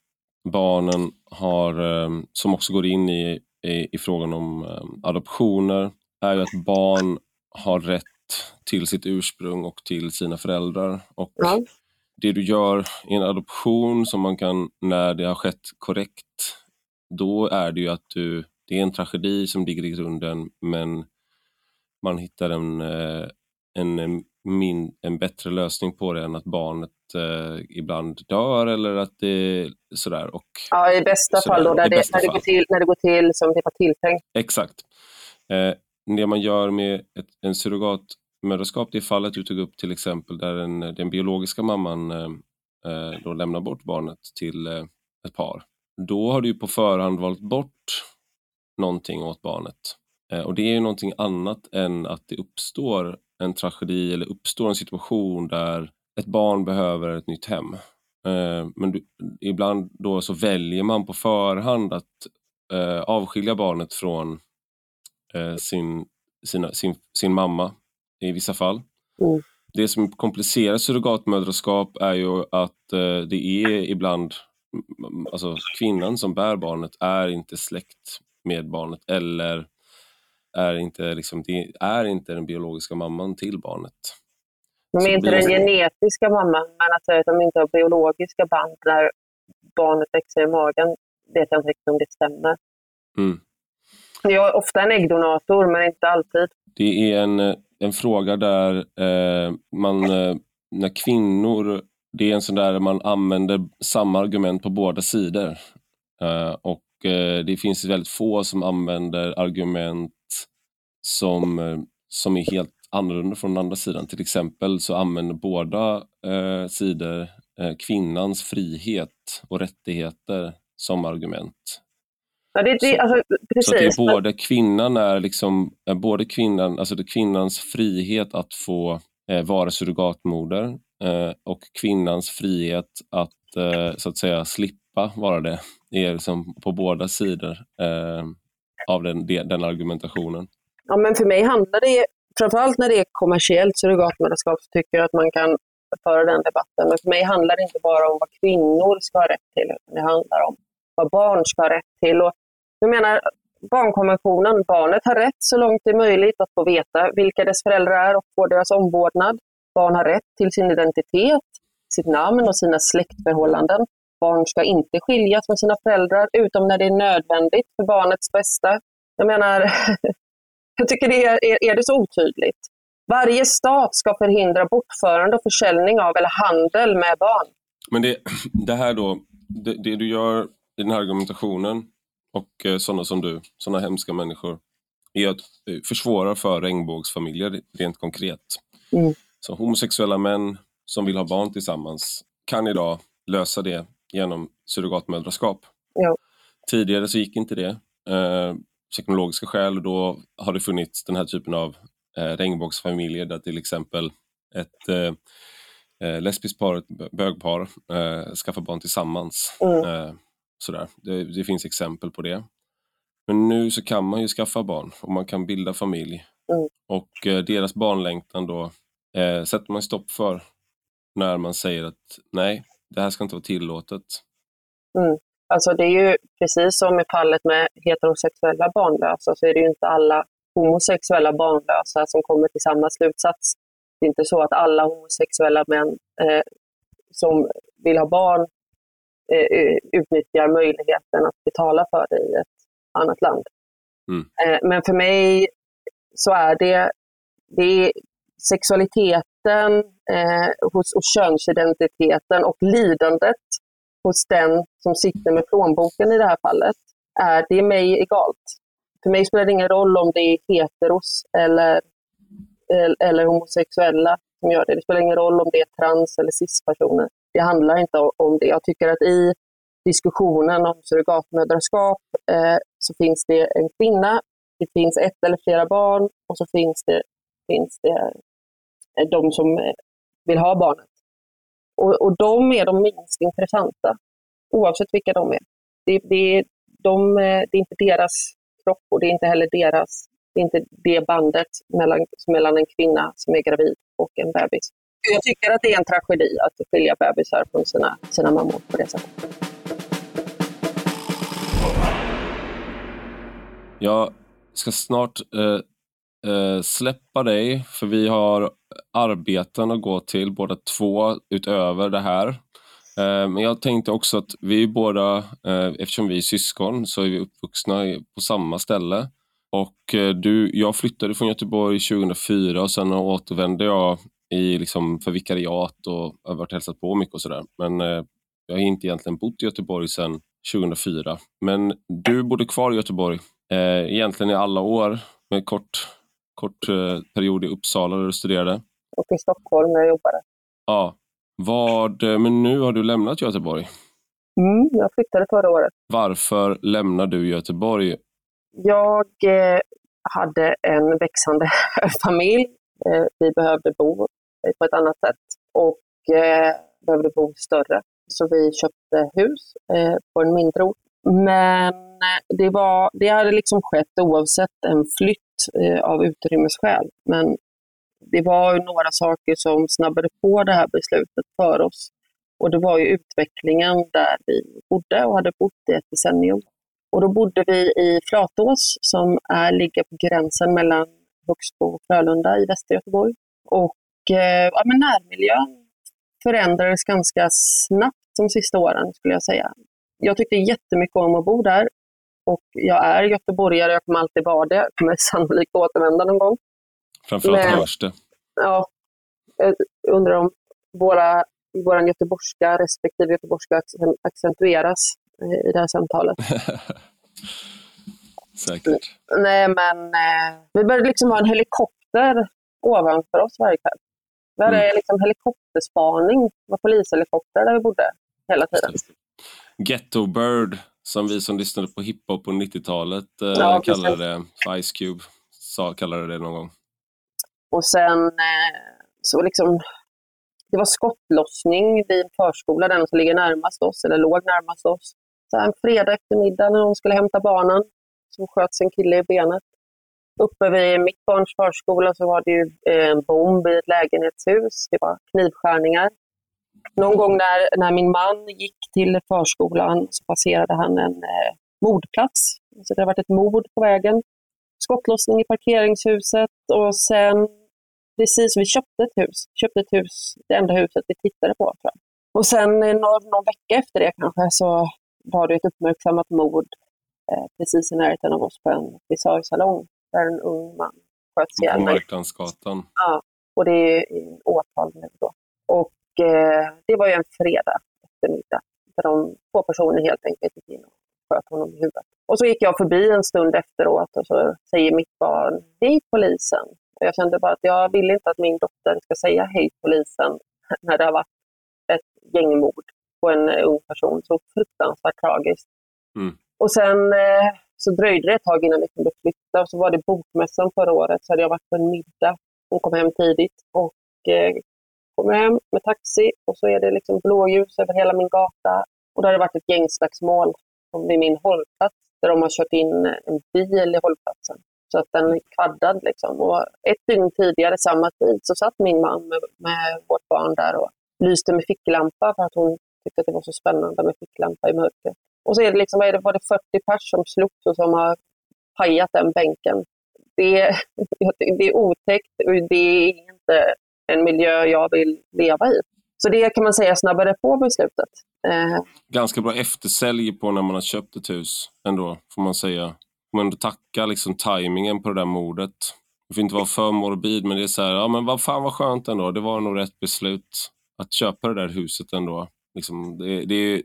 Speaker 1: barnen har, eh, som också går in i, i, i frågan om eh, adoptioner, är ju att barn har rätt till sitt ursprung och till sina föräldrar. Och ja. Det du gör i en adoption, som man kan, när det har skett korrekt, då är det ju att du, det är en tragedi som ligger i grunden, men man hittar en, eh, en, min, en bättre lösning på det än att barnet eh, ibland dör eller att det sådär. Och,
Speaker 2: ja, i bästa sådär, fall då, där det, när, det går till, när det går till som det var tilltänkt.
Speaker 1: Exakt. Eh, det man gör med ett, en Mödraskap, det fallet du tog upp till exempel där den, den biologiska mamman eh, eh, då lämnar bort barnet till eh, ett par. Då har du på förhand valt bort någonting åt barnet. Eh, och det är ju någonting annat än att det uppstår en tragedi eller uppstår en situation där ett barn behöver ett nytt hem. Eh, men du, ibland då så väljer man på förhand att eh, avskilja barnet från eh, sin, sina, sin, sin mamma i vissa fall. Mm. Det som komplicerar surrogatmödraskap är ju att eh, det är ibland, alltså kvinnan som bär barnet är inte släkt med barnet eller är inte, liksom, det är inte den biologiska mamman till barnet.
Speaker 2: De är inte den genetiska mamman, men att säga att de inte har biologiska band när barnet växer i magen vet jag inte riktigt om det stämmer. Mm. Jag är ofta en äggdonator, men inte alltid.
Speaker 1: Det är en, en fråga där eh, man, eh, när kvinnor, det är en sån där man använder samma argument på båda sidor. Eh, och eh, det finns väldigt få som använder argument som, eh, som är helt annorlunda från den andra sidan. Till exempel så använder båda eh, sidor eh, kvinnans frihet och rättigheter som argument.
Speaker 2: Ja, det, det, alltså. Så
Speaker 1: det är både kvinnan är liksom, både kvinnan, alltså det kvinnans frihet att få eh, vara surrogatmoder eh, och kvinnans frihet att eh, så att säga slippa vara det, är liksom på båda sidor eh, av den, den argumentationen.
Speaker 2: Ja, men för mig handlar det, framförallt när det är kommersiellt surrogatmödraskap, så tycker jag att man kan föra den debatten. Men för mig handlar det inte bara om vad kvinnor ska ha rätt till, utan det handlar om vad barn ska ha rätt till. Och jag menar, barnkonventionen, barnet har rätt så långt det är möjligt att få veta vilka dess föräldrar är och få deras omvårdnad. Barn har rätt till sin identitet, sitt namn och sina släktförhållanden. Barn ska inte skiljas från sina föräldrar utom när det är nödvändigt för barnets bästa. Jag menar, jag tycker det är, är, är det så otydligt. Varje stat ska förhindra bortförande och försäljning av eller handel med barn.
Speaker 1: Men det, det här då, det, det, du gör i den här argumentationen och eh, sådana som du, sådana hemska människor, är att eh, försvåra för regnbågsfamiljer rent konkret. Mm. Så homosexuella män som vill ha barn tillsammans kan idag lösa det genom surrogatmödraskap. Ja. Tidigare så gick inte det. Eh, teknologiska skäl och då har det funnits den här typen av eh, regnbågsfamiljer där till exempel ett eh, eh lesbiskt par, ett bögpar, eh, skaffar barn tillsammans. Mm. Sådär. Det, det, finns exempel på det. Men nu så kan man ju skaffa barn och man kan bilda familj. Mm. Och eh, deras barnlängtan då eh, sätter man stopp för när man säger att nej, det här ska inte vara tillåtet.
Speaker 2: Mm. Alltså det är ju precis som i fallet med heterosexuella barnlösa så är det ju inte alla homosexuella barnlösa som kommer till samma slutsats. Det är inte så att alla homosexuella män eh, som vill ha barn utnyttjar möjligheten att betala för det i ett annat land. Mm. Eh, men för mig så är det, det är sexualiteten eh, hos, och könsidentiteten och lidandet hos den som sitter med plånboken i det här fallet, är det mig egalt. För mig spelar det ingen roll om det är heteros eller, eller homosexuella som gör det. Det spelar ingen roll om det är trans eller cispersoner. Det handlar inte om det. Jag tycker att i diskussionen om surrogatmödraskap eh, så finns det en kvinna, det finns ett eller flera barn och så finns det, finns det eh, de som eh, vill ha barnet. Och, och de är de minst intressanta, oavsett vilka de är. Det, det, de, eh, det är inte deras kropp och det är inte heller deras, det är inte det bandet mellan, mellan en kvinna som är gravid och en bebis. Jag tycker att det är en tragedi att skilja bebisar från sina, sina mammor på det sättet.
Speaker 1: Jag ska snart eh, eh, släppa dig, för vi har arbeten att gå till båda två utöver det här. Eh, men jag tänkte också att vi båda, eh, eftersom vi är syskon, så är vi uppvuxna på samma ställe. Och eh, du, jag flyttade från Göteborg 2004 och sen återvände jag i, liksom, för vikariat och har varit hälsat på mycket och sådär. Men eh, jag har inte egentligen bott i Göteborg sedan 2004. Men du bodde kvar i Göteborg eh, egentligen i alla år med kort, kort eh, period i Uppsala där du studerade.
Speaker 2: Och i Stockholm när jag jobbade.
Speaker 1: Ja. Vad, eh, men nu har du lämnat Göteborg.
Speaker 2: Mm, jag flyttade förra året.
Speaker 1: Varför lämnar du Göteborg?
Speaker 2: Jag eh, hade en växande familj. Eh, vi behövde bo på ett annat sätt och eh, behövde bo större. Så vi köpte hus eh, på en mindre ort. Men eh, det, var, det hade liksom skett oavsett en flytt eh, av utrymmesskäl. Men det var ju några saker som snabbade på det här beslutet för oss. Och det var ju utvecklingen där vi bodde och hade bott i ett decennium. Och då bodde vi i Flatås som är, ligger på gränsen mellan Högsbo och Frölunda i Västergöteborg. Och ja, men närmiljön förändrades ganska snabbt de sista åren skulle jag säga. Jag tyckte jättemycket om att bo där och jag är göteborgare, jag kommer alltid vara det. Jag kommer sannolikt återvända någon gång.
Speaker 1: Framförallt Men, hörs det.
Speaker 2: Ja, jag undrar om våra, vår göteborgska respektive göteborgska accentueras eh, i det här samtalet.
Speaker 1: Säkert.
Speaker 2: Nej, men eh, vi började liksom ha en helikopter ovanför oss varje kväll. Vi hade mm. liksom helikopterspaning, det var polishelikopter där vi bodde hela tiden.
Speaker 1: Ghetto Bird, som vi som lyssnade på hiphop på 90-talet eh, ja, kallade det, Ice Cube sa, kallade det någon gång.
Speaker 2: Och sen eh, så liksom, det var skottlossning vid förskola, den som ligger närmast oss, eller låg närmast oss. Så en fredag eftermiddag när de skulle hämta barnen så sköts en kille i benet. Uppe vid mitt barns förskola så var det ju eh, en bomb i ett lägenhetshus. Det var knivskärningar. Någon gång när, när min man gick till förskolan så passerade han en eh, mordplats. Så det har varit ett mord på vägen. Skottlossning i parkeringshuset och sen precis, vi köpte ett hus. Köpte ett hus, det enda huset vi tittade på. Tror jag. Och sen någon, någon vecka efter det kanske så var det ett uppmärksammat mord eh, precis i närheten av oss på en frisörsalong där en ung man sköts ihjäl.
Speaker 1: På Marklandsgatan.
Speaker 2: Ja, och det är åtal nu då. Och Eh, det var ju en fredag eftermiddag där de två personer helt enkelt gick in och sköt honom i huvudet. Och så gick jag förbi en stund efteråt och så säger mitt barn Hej polisen! Och jag kände bara att jag vill inte att min dotter ska säga Hej polisen när det har varit ett gängmord på en ung person. Så fruktansvärt tragiskt. Mm. Och sen eh, så dröjde det ett tag innan vi kunde flytta och så var det bokmässan förra året så hade jag varit på en middag. Hon kom hem tidigt och eh, kommer hem med taxi och så är det liksom blåljus över hela min gata. Och då har det varit ett gängslagsmål vid min hållplats där de har kört in en bil i hållplatsen. Så att den är kvaddad. Liksom. Och ett dygn tidigare, samma tid, så satt min man med, med vårt barn där och lyste med ficklampa för att hon tyckte att det var så spännande med ficklampa i mörkret. Och så är det liksom, är det, var det 40 pers som slogs och som har pajat den bänken. Det, är, det är otäckt och det är inte en miljö jag vill leva i. Så det kan man säga snabbare på beslutet.
Speaker 1: Eh, Ganska bra eftersälj på när man har köpt ett hus ändå, får man säga. Man får tacka liksom tajmingen på det där mordet. Det får inte vara för morbid, men det är så här, ja men vad fan vad skönt ändå. Det var nog rätt beslut att köpa det där huset ändå. Liksom, det, det,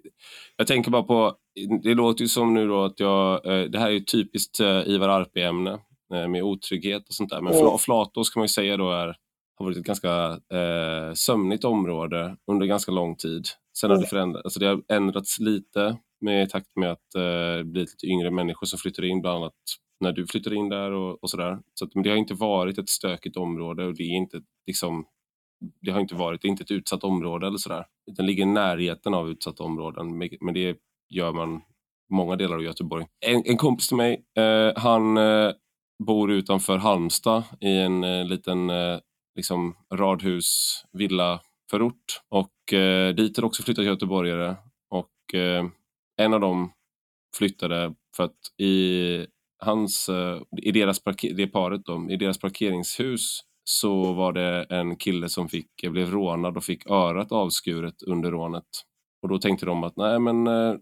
Speaker 1: jag tänker bara på, det låter ju som nu då att jag, eh, det här är ju typiskt eh, Ivar Arpi-ämne med otrygghet och sånt där. Men mm. Flatås kan man ju säga då är har varit ett ganska eh, sömnigt område under ganska lång tid. Sen har det förändrats, alltså det har ändrats lite med i takt med att eh, det blir lite yngre människor som flyttar in, bland annat när du flyttar in där och, och sådär. Så att, men det har inte varit ett stökigt område och det är inte liksom det har inte varit, det är inte ett utsatt område eller sådär. Den ligger i närheten av utsatta områden, men det gör man många delar av Göteborg. En, en kompis till mig, eh, han eh, bor utanför Halmstad i en eh, liten eh, liksom radhus villa förort och eh, dit har också flyttat göteborgare och eh, en av dem flyttade för att i hans, eh, i deras det paret då, i deras parkeringshus så var det en kille som fick, blev rånad och fick örat avskuret under rånet. Och då tänkte de att nej men eh,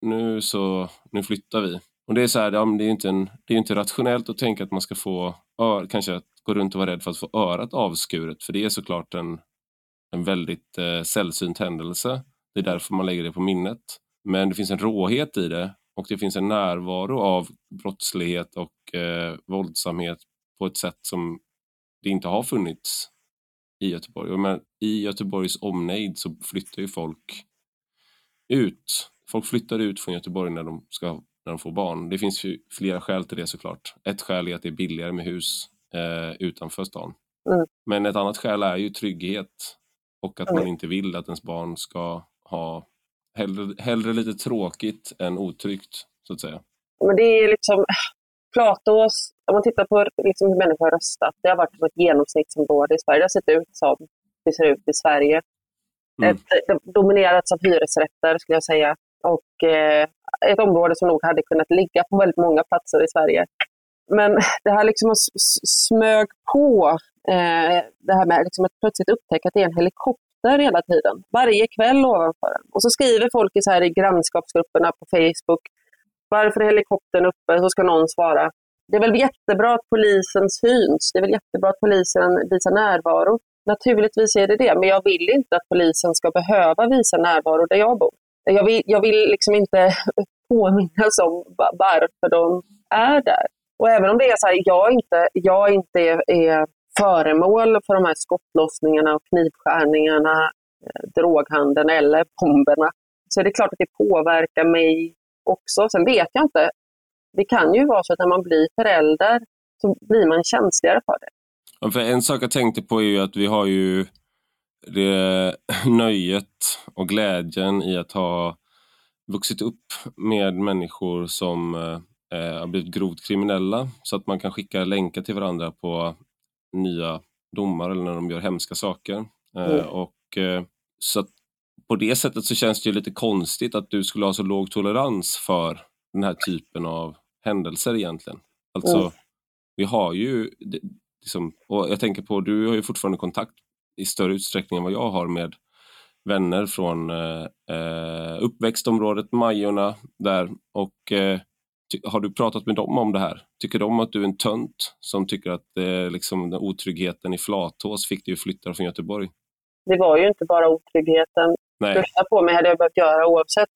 Speaker 1: nu så, nu flyttar vi. Och det är så här, ja, det är inte, en, det är inte rationellt att tänka att man ska få, ör, kanske att gå runt och vara rädd för att få örat avskuret, för det är såklart en, en väldigt eh, sällsynt händelse. Det är därför man lägger det på minnet. Men det finns en råhet i det och det finns en närvaro av brottslighet och eh, våldsamhet på ett sätt som det inte har funnits i Göteborg. Men I Göteborgs omnejd så flyttar ju folk ut. Folk flyttar ut från Göteborg när de, ska, när de får barn. Det finns ju flera skäl till det såklart. Ett skäl är att det är billigare med hus eh, utanför stan. Mm. Men ett annat skäl är ju trygghet och att mm. man inte vill att ens barn ska ha hellre, hellre lite tråkigt än otryggt, så att säga.
Speaker 2: Men det är liksom, Platås, om man tittar på liksom hur människor har röstat, det har varit ett genomsnittsområde i Sverige. Det har sett ut som det ser ut i Sverige. Mm. Ett, det dominerats av hyresrätter skulle jag säga. Och eh, ett område som nog hade kunnat ligga på väldigt många platser i Sverige. Men det här liksom smög på eh, det här med liksom att plötsligt upptäcka att det är en helikopter hela tiden. Varje kväll ovanför en. Och så skriver folk i, så här i grannskapsgrupperna på Facebook varför är helikoptern uppe? Så ska någon svara. Det är väl jättebra att polisen syns. Det är väl jättebra att polisen visar närvaro. Naturligtvis är det det, men jag vill inte att polisen ska behöva visa närvaro där jag bor. Jag vill, jag vill liksom inte påminnas om varför de är där. Och även om det är så här, jag inte, jag inte är, är föremål för de här skottlossningarna och knivskärningarna, eh, droghandeln eller bomberna, så är det klart att det påverkar mig också. Sen vet jag inte. Det kan ju vara så att när man blir förälder så blir man känsligare för det.
Speaker 1: Ja, för en sak jag tänkte på är ju att vi har ju det nöjet och glädjen i att ha vuxit upp med människor som eh, har blivit grovt kriminella så att man kan skicka länkar till varandra på nya domar eller när de gör hemska saker. Eh, mm. och, eh, så att på det sättet så känns det ju lite konstigt att du skulle ha så låg tolerans för den här typen av händelser egentligen. Alltså, mm. vi har ju, liksom, och jag tänker på, du har ju fortfarande kontakt i större utsträckning än vad jag har med vänner från eh, eh uppväxtområdet Majorna där och eh, har du pratat med dem om det här? Tycker de att du är en tönt som tycker att eh, liksom, den otryggheten i Flatås fick dig att flytta från Göteborg?
Speaker 2: Det var ju inte bara otryggheten. Flytta på mig hade jag behövt göra oavsett.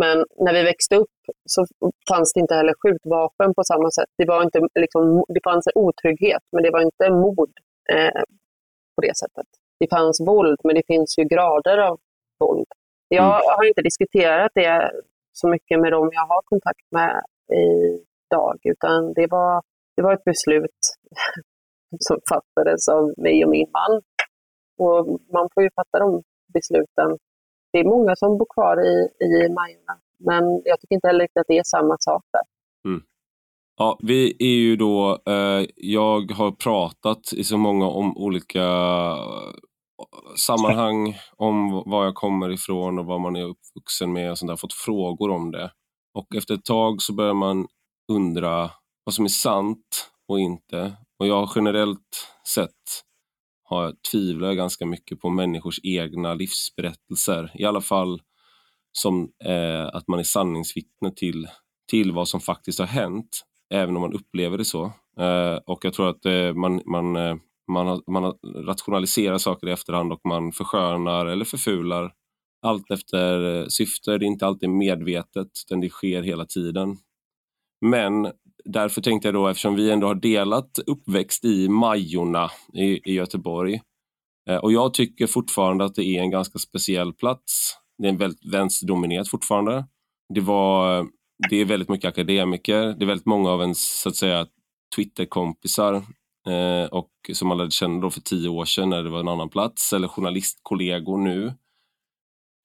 Speaker 2: Men när vi växte upp så fanns det inte heller skjutvapen på samma sätt. Det, var inte, liksom, det fanns otrygghet, men det var inte mord eh, på det sättet. Det fanns våld, men det finns ju grader av våld. Jag mm. har inte diskuterat det så mycket med dem jag har kontakt med idag, utan det var, det var ett beslut som fattades av mig och min man. Och man får ju fatta de besluten det är många som bor kvar i, i Majorna, men jag tycker inte heller att det är samma sak där. Mm.
Speaker 1: Ja, vi är ju då, eh, jag har pratat i så många om olika eh, sammanhang om var jag kommer ifrån och vad man är uppvuxen med och sånt där, fått frågor om det. Och efter ett tag så börjar man undra vad som är sant och inte. Och jag har generellt sett har, tvivlar jag ganska mycket på människors egna livsberättelser. I alla fall som eh, att man är sanningsvittne till, till vad som faktiskt har hänt, även om man upplever det så. Eh, och jag tror att eh, man, man, eh, man, har, man har rationaliserar saker i efterhand och man förskönar eller förfular allt efter eh, syfte. Det är inte alltid medvetet, utan det sker hela tiden. Men därför tänkte jag då, eftersom vi ändå har delat uppväxt i Majorna i, i Göteborg, eh, och jag tycker fortfarande att det är en ganska speciell plats. Det är väldigt vänsterdominerat fortfarande. Det, var, det är väldigt mycket akademiker, det är väldigt många av ens så att säga Twitterkompisar eh, och som man lärde känna då för tio år sedan när det var en annan plats, eller journalistkollegor nu,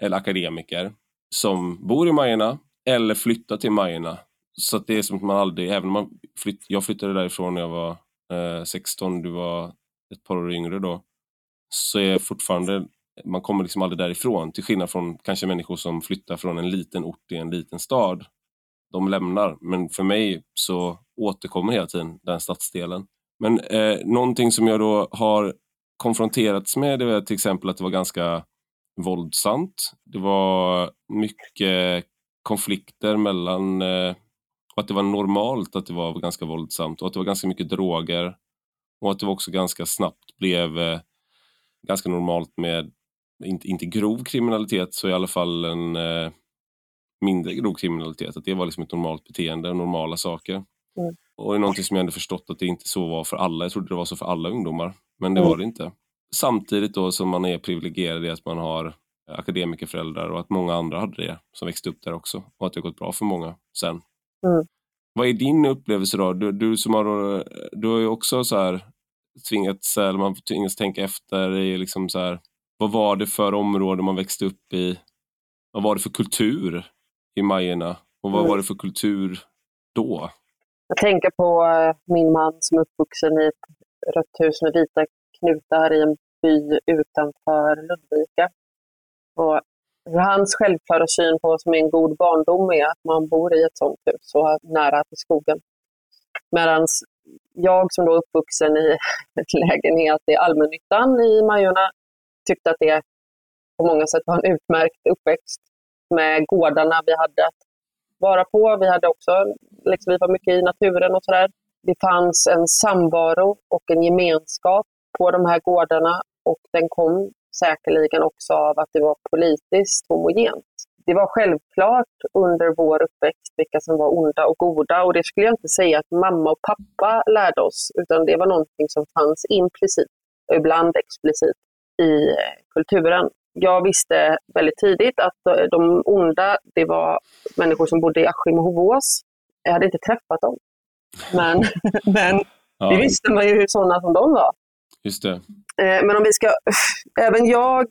Speaker 1: eller akademiker som bor i Majorna eller flyttar till Majorna. Så det är som att man aldrig, även om man flytt, jag flyttade därifrån när jag var eh, 16, du var ett par år yngre då, så är fortfarande, man kommer liksom aldrig därifrån, till skillnad från kanske människor som flyttar från en liten ort i en liten stad. De lämnar, men för mig så återkommer hela tiden den stadsdelen. Men eh, någonting som jag då har konfronterats med, det är till exempel att det var ganska våldsamt. Det var mycket konflikter mellan eh, och att det var normalt att det var ganska våldsamt och att det var ganska mycket droger och att det också ganska snabbt blev eh, ganska normalt med, inte, inte grov kriminalitet, så i alla fall en eh, mindre grov kriminalitet. Att det var liksom ett normalt beteende, normala saker. Mm. Och det är någonting som jag ändå förstått att det inte så var för alla. Jag trodde det var så för alla ungdomar, men det mm. var det inte. Samtidigt då som man är privilegierad i att man har akademikerföräldrar och att många andra hade det som växte upp där också och att det har gått bra för många sen. Mm. Vad är din upplevelse då? Du, du som har, du har ju också så här tvingats, eller man tvingats tänka efter, i liksom så här, vad var det för område man växte upp i? Vad var det för kultur i Majorna? Och vad mm. var det för kultur då?
Speaker 2: Jag tänker på eh, min man som är uppvuxen i ett rött hus med vita knutar i en by utanför Ludvika. Och Alltså, hans självklara syn på vad som är en god barndom är att man bor i ett sånt hus så nära till skogen. Medan jag som då är uppvuxen i ett lägenhet i allmännyttan i Majorna tyckte att det på många sätt var en utmärkt uppväxt med gårdarna vi hade att vara på. Vi, hade också, liksom, vi var mycket i naturen och sådär. Det fanns en samvaro och en gemenskap på de här gårdarna och den kom säkerligen också av att det var politiskt homogent. Det var självklart under vår uppväxt vilka som var onda och goda och det skulle jag inte säga att mamma och pappa lärde oss, utan det var någonting som fanns implicit, och ibland explicit, i eh, kulturen. Jag visste väldigt tidigt att de onda, det var människor som bodde i Askim och Hovås. Jag hade inte träffat dem. Men, men ja. det visste man ju hur sådana som de var.
Speaker 1: Just det.
Speaker 2: Eh, men om vi ska, även jag,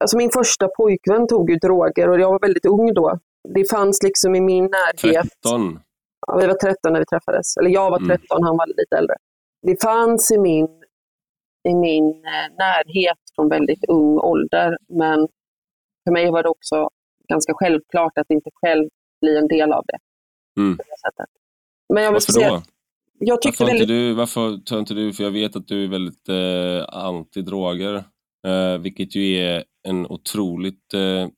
Speaker 2: alltså min första pojkvän tog ju droger och jag var väldigt ung då. Det fanns liksom i min närhet.
Speaker 1: 13?
Speaker 2: Ja, vi var 13 när vi träffades. Eller jag var 13, mm. han var lite äldre. Det fanns i min, i min eh, närhet från väldigt ung ålder, men för mig var det också ganska självklart att inte själv bli en del av det. Mm.
Speaker 1: Men jag Varför då? Jag tyckte varför, väldigt... inte du, varför tar inte du, för jag vet att du är väldigt eh, anti-droger, eh, vilket ju är en otroligt eh,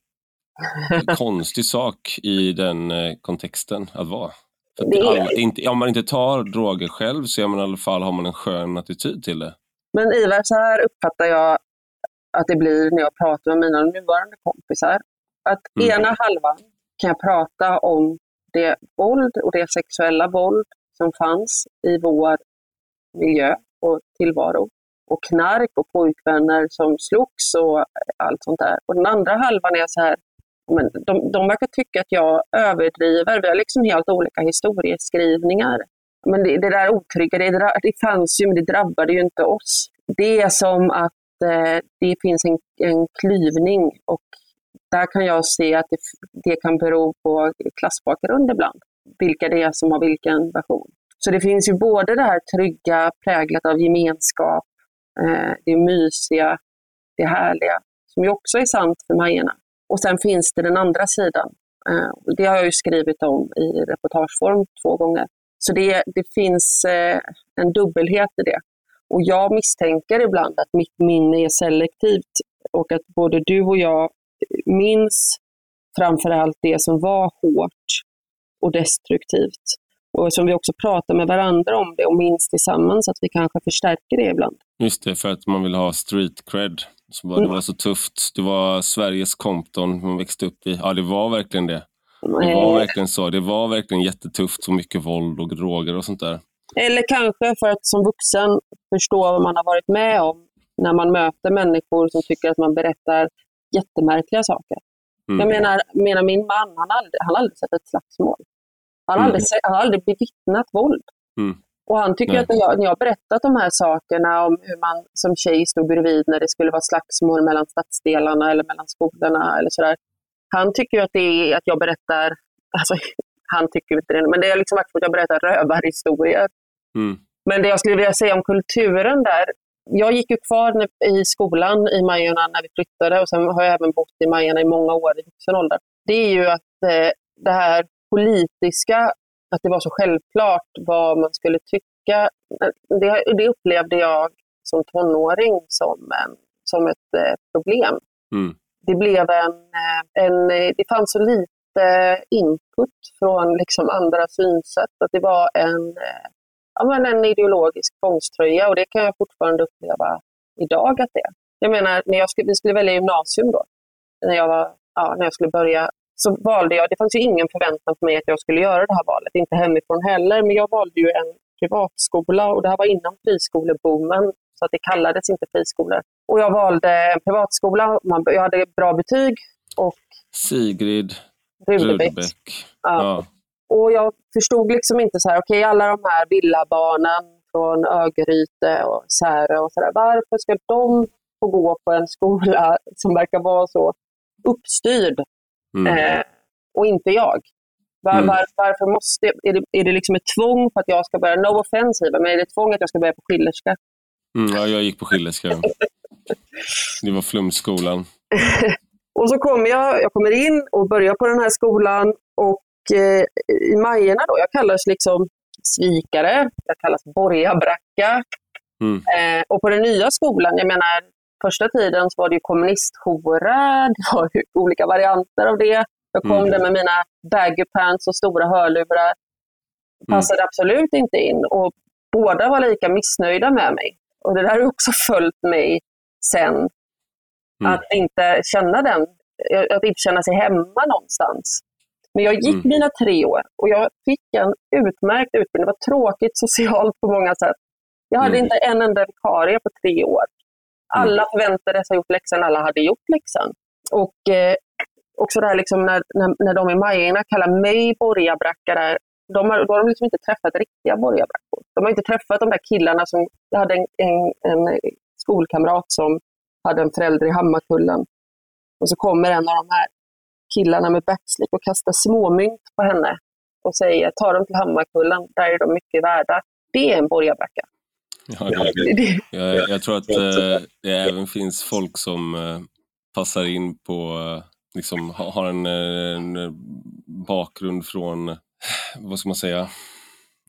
Speaker 1: konstig sak i den eh, kontexten att vara. För det alla, inte, om man inte tar droger själv så är man i alla fall, har man en skön attityd till det.
Speaker 2: Men Ivar, så här uppfattar jag att det blir när jag pratar med mina nuvarande kompisar. Att mm. ena halvan kan jag prata om det våld och det sexuella våld som fanns i vår miljö och tillvaro. Och knark och pojkvänner som slogs och allt sånt där. Och den andra halvan är så här, men de, de verkar tycka att jag överdriver. Vi har liksom helt olika historieskrivningar. Men det, det där otrygga, det, det fanns ju men det drabbade ju inte oss. Det är som att eh, det finns en, en klyvning och där kan jag se att det, det kan bero på klassbakgrund ibland vilka det är som har vilken version. Så det finns ju både det här trygga, präglat av gemenskap, eh, det mysiga, det härliga, som ju också är sant för Majerna. Och sen finns det den andra sidan. Eh, det har jag ju skrivit om i reportageform två gånger. Så det, det finns eh, en dubbelhet i det. Och jag misstänker ibland att mitt minne är selektivt och att både du och jag minns framför allt det som var hårt och destruktivt. Och som vi också pratar med varandra om det och minns tillsammans, att vi kanske förstärker det ibland.
Speaker 1: Just det, för att man vill ha street cred. Så bara, mm. Det var så tufft. Det var Sveriges Compton man växte upp i. Ja, det var verkligen det. Det var verkligen så. Det var verkligen jättetufft och mycket våld och droger och sånt där.
Speaker 2: Eller kanske för att som vuxen förstå vad man har varit med om när man möter människor som tycker att man berättar jättemärkliga saker. Mm. Jag menar, menar, min man, han har aldrig, han har aldrig sett ett slagsmål. Han har, mm. aldrig, han har aldrig bevittnat våld. Mm. Och han tycker Nej. att när jag, när jag berättat de här sakerna om hur man som tjej stod bredvid när det skulle vara slagsmål mellan stadsdelarna eller mellan skolorna eller sådär. Han tycker att det är att jag berättar, alltså han tycker inte det, men det är liksom att jag berättar rövarhistorier. Mm. Men det jag skulle vilja säga om kulturen där, jag gick ju kvar i skolan i Majorna när vi flyttade och sen har jag även bott i Majorna i många år i vuxen ålder. Det är ju att eh, det här politiska, att det var så självklart vad man skulle tycka. Det, det upplevde jag som tonåring som, en, som ett eh, problem. Mm. Det blev en, eh, en, det fanns så lite input från liksom andra synsätt. Att det var en ja, men en ideologisk tvångströja och det kan jag fortfarande uppleva idag att det är. Jag menar, när jag skulle, vi skulle välja gymnasium då, när jag, var, ja, när jag skulle börja, så valde jag, det fanns ju ingen förväntan på mig att jag skulle göra det här valet, inte hemifrån heller, men jag valde ju en privatskola och det här var innan friskoleboomen, så att det kallades inte friskolor. Och jag valde en privatskola, jag hade bra betyg och
Speaker 1: Sigrid Rudbeck.
Speaker 2: Ja. ja. Och jag förstod liksom inte så här, okej okay, alla de här villabarnen från Örgryte och Särö och sådär, varför ska de få gå på en skola som verkar vara så uppstyrd mm. eh, och inte jag? Var, mm. var, varför måste, är det, är det liksom ett tvång för att jag ska börja, no offensive, men är det ett tvång att jag ska börja på Schillerska?
Speaker 1: Mm, ja, jag gick på Schillerska. det var flumskolan.
Speaker 2: och så kommer jag, jag kommer in och börjar på den här skolan och eh, i Majerna då, jag kallas liksom svikare, jag kallas borgarbracka. Mm. Eh, och på den nya skolan, jag menar första tiden så var det ju kommunisthora, det var olika varianter av det. Jag kom mm. där med mina baggy pants och stora hörlurar. Passade mm. absolut inte in och båda var lika missnöjda med mig. Och det där har också följt mig sen. Mm. Att inte känna den, att inte känna sig hemma någonstans. Men jag gick mm. mina tre år och jag fick en utmärkt utbildning. Det var tråkigt socialt på många sätt. Jag hade mm. inte en enda vikarie på tre år. Alla mm. förväntades ha gjort läxan, alla hade gjort läxan. Och eh, också det här liksom när, när, när de i Majorna kallar mig borgarbrackare, de har, då har de liksom inte träffat riktiga borgarbrackor. De har inte träffat de där killarna som, jag hade en, en, en skolkamrat som hade en förälder i Hammarkullen. Och så kommer en av de här killarna med backslick och kastar småmynt på henne och säger ta dem till Hammarkullen, där är de mycket värda. Det är en borgarbracka.
Speaker 1: Ja, det, jag, jag, tror att eh, det även finns folk som eh, passar in på, eh, liksom har en, en, bakgrund från, vad ska man säga,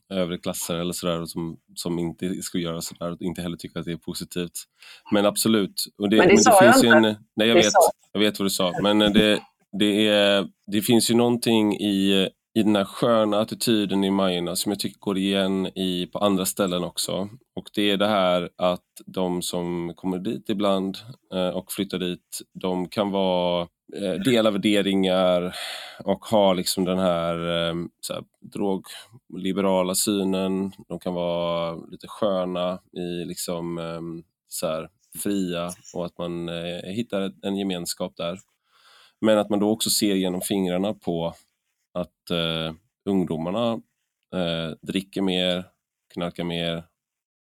Speaker 1: övre klasser eller sådär som, som inte skulle göra sådär och inte heller tycker att det är positivt. Men absolut.
Speaker 2: Och det, men det men sa det finns jag inte. En,
Speaker 1: nej, jag vet, jag vet vad du sa. Men det, det, är, det finns ju någonting i, i den här sköna attityden i Majorna som jag tycker går igen i, på andra ställen också. Och det är det här att de som kommer dit ibland eh, och flyttar dit, de kan vara eh, av värderingar och ha liksom den här, eh, så här drogliberala synen. De kan vara lite sköna i liksom eh, så här, fria och att man eh, hittar en gemenskap där. Men att man då också ser genom fingrarna på att eh, ungdomarna eh, dricker mer, knarkar mer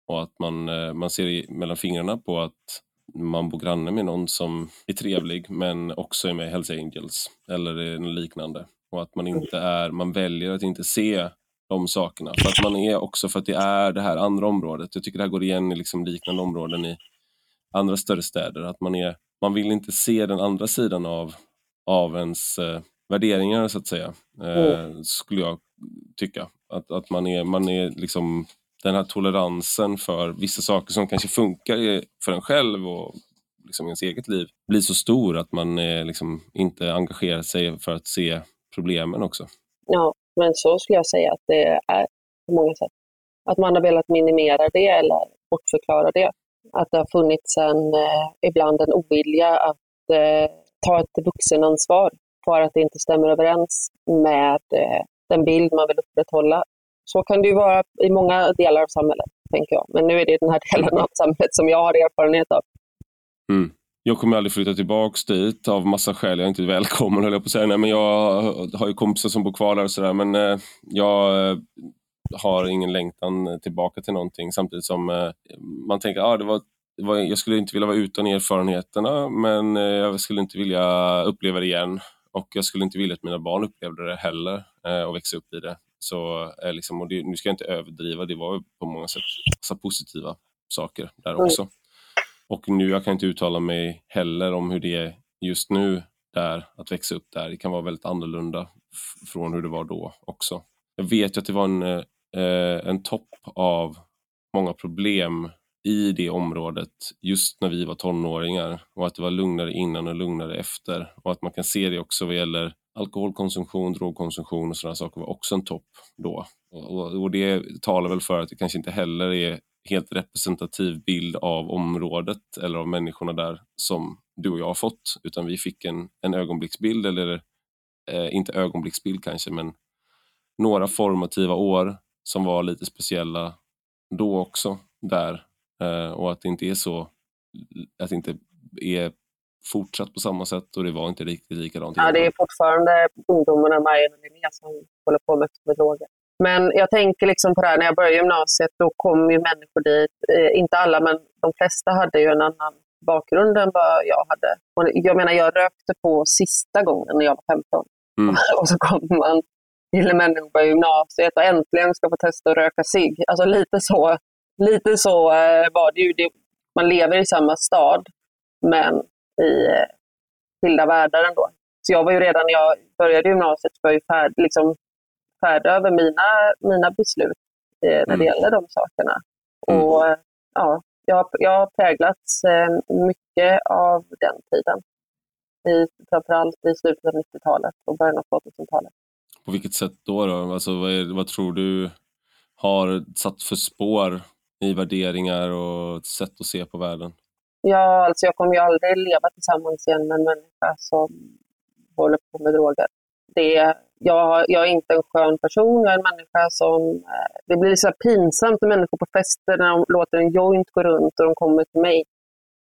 Speaker 1: och att man, eh, man ser mellan fingrarna på att man bor granne med någon som är trevlig men också är med i Hells Angels eller något liknande. Och att man inte är, man väljer att inte se de sakerna. För att man är också, för att det är det här andra området. Jag tycker det här går igen i liksom liknande områden i andra större städer. Att man, är, man vill inte se den andra sidan av av ens eh, värderingar så att säga. Eh, mm. Skulle jag tycka. Att, att man är, man är liksom den här toleransen för vissa saker som kanske funkar för en själv och liksom ens eget liv blir så stor att man eh, liksom inte engagerar sig för att se problemen också.
Speaker 2: Ja, men så skulle jag säga att det är på många sätt. Att man har velat minimera det eller bortförklara det. Att det har funnits en, eh, ibland en ovilja att eh, ta ett vuxenansvar för att det inte stämmer överens med eh, den bild man vill upprätthålla. Så kan det ju vara i många delar av samhället, tänker jag. Men nu är det den här delen av samhället som jag har erfarenhet av.
Speaker 1: Mm. Jag kommer aldrig flytta tillbaka dit av massa skäl. Jag är inte välkommen höll jag på att säga. Nej, men jag har ju kompisar som bor kvar där och sådär. Men eh, jag, eh, har ingen längtan tillbaka till någonting samtidigt som eh, man tänker att ah, det var, det var, jag skulle inte vilja vara utan erfarenheterna men eh, jag skulle inte vilja uppleva det igen och jag skulle inte vilja att mina barn upplevde det heller eh, och växa upp i det. Så, eh, liksom, och det, nu ska jag inte överdriva, det var på många sätt massa positiva saker där också. Och nu, jag kan inte uttala mig heller om hur det är just nu där, att växa upp där. Det kan vara väldigt annorlunda från hur det var då också. Jag vet ju att det var en, eh, en topp av många problem i det området just när vi var tonåringar och att det var lugnare innan och lugnare efter och att man kan se det också vad gäller alkoholkonsumtion, drogkonsumtion och sådana saker var också en topp då. Och, och, det talar väl för att det kanske inte heller är helt representativ bild av området eller av människorna där som du och jag har fått, utan vi fick en, en ögonblicksbild, eller eh, inte ögonblicksbild kanske, men några formativa år som var lite speciella då också där och att det inte är så, att det inte är fortsatt på samma sätt och det var inte riktigt likadant.
Speaker 2: Ja, det är fortfarande ungdomarna, Marion och Linnea, som håller på med, med droger. Men jag tänker liksom på det här, när jag började gymnasiet, då kom ju människor dit. Eh, inte alla, men de flesta hade ju en annan bakgrund än vad jag hade. Och jag menar, jag rökte på sista gången när jag var 15. Mm. och så kommer man till människor på gymnasiet och äntligen ska få testa att röka cigg. Alltså lite så, lite så eh, var det ju. man lever i samma stad, men i eh, skilda världar ändå. Så jag var ju redan när jag började gymnasiet var ju färd, liksom, färdig över mina, mina beslut eh, när det mm. gäller de sakerna. Mm. Och eh, ja, jag, jag har präglats eh, mycket av den tiden. I, framförallt i slutet av 90-talet och början av 2000-talet.
Speaker 1: På vilket sätt då? då? Alltså, vad, är, vad tror du har satt för spår i värderingar och sätt att se på världen?
Speaker 2: Ja, alltså jag kommer ju aldrig leva tillsammans igen med en människa som håller på med droger. Det, jag, jag är inte en skön person, jag är en människa som... Eh, det blir så pinsamt när människor på fester när de låter en joint gå runt och de kommer till mig.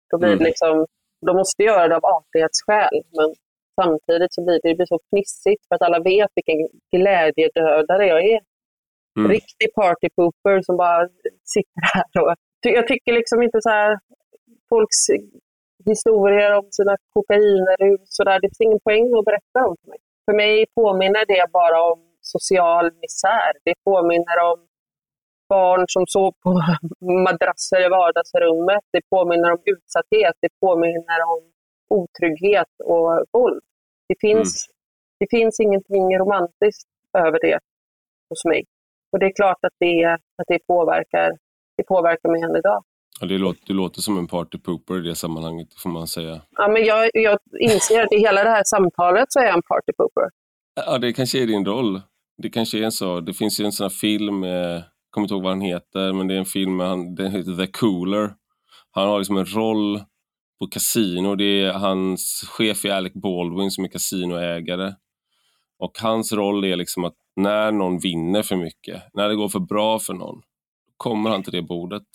Speaker 2: Då blir mm. liksom, de måste göra det av artighetsskäl, men samtidigt så blir det, det blir så fnissigt för att alla vet vilken glädjedödare jag är. Mm. Riktig partypooper som bara sitter här och... Jag tycker liksom inte så här, folks historier om sina kokainrus och där. Det finns ingen poäng att berätta om för mig. För mig påminner det bara om social misär. Det påminner om barn som sov på madrasser i vardagsrummet. Det påminner om utsatthet. Det påminner om otrygghet och våld. Det finns, mm. det finns ingenting romantiskt över det hos mig. Och det är klart att det, att det, påverkar, det påverkar mig än idag.
Speaker 1: Ja, det låter, du låter som en partypooper i det sammanhanget, får man säga.
Speaker 2: Ja, men jag, jag inser att i hela det här samtalet så är jag en partypooper.
Speaker 1: Ja, det kanske är din roll. Det kanske är en så. Det finns ju en sån här film, jag kommer inte ihåg vad den heter, men det är en film han, den heter The Cooler. Han har liksom en roll på kasino. Det är hans chef är Alec Baldwin som är kasinoägare. Och hans roll är liksom att när någon vinner för mycket, när det går för bra för någon, kommer han till det bordet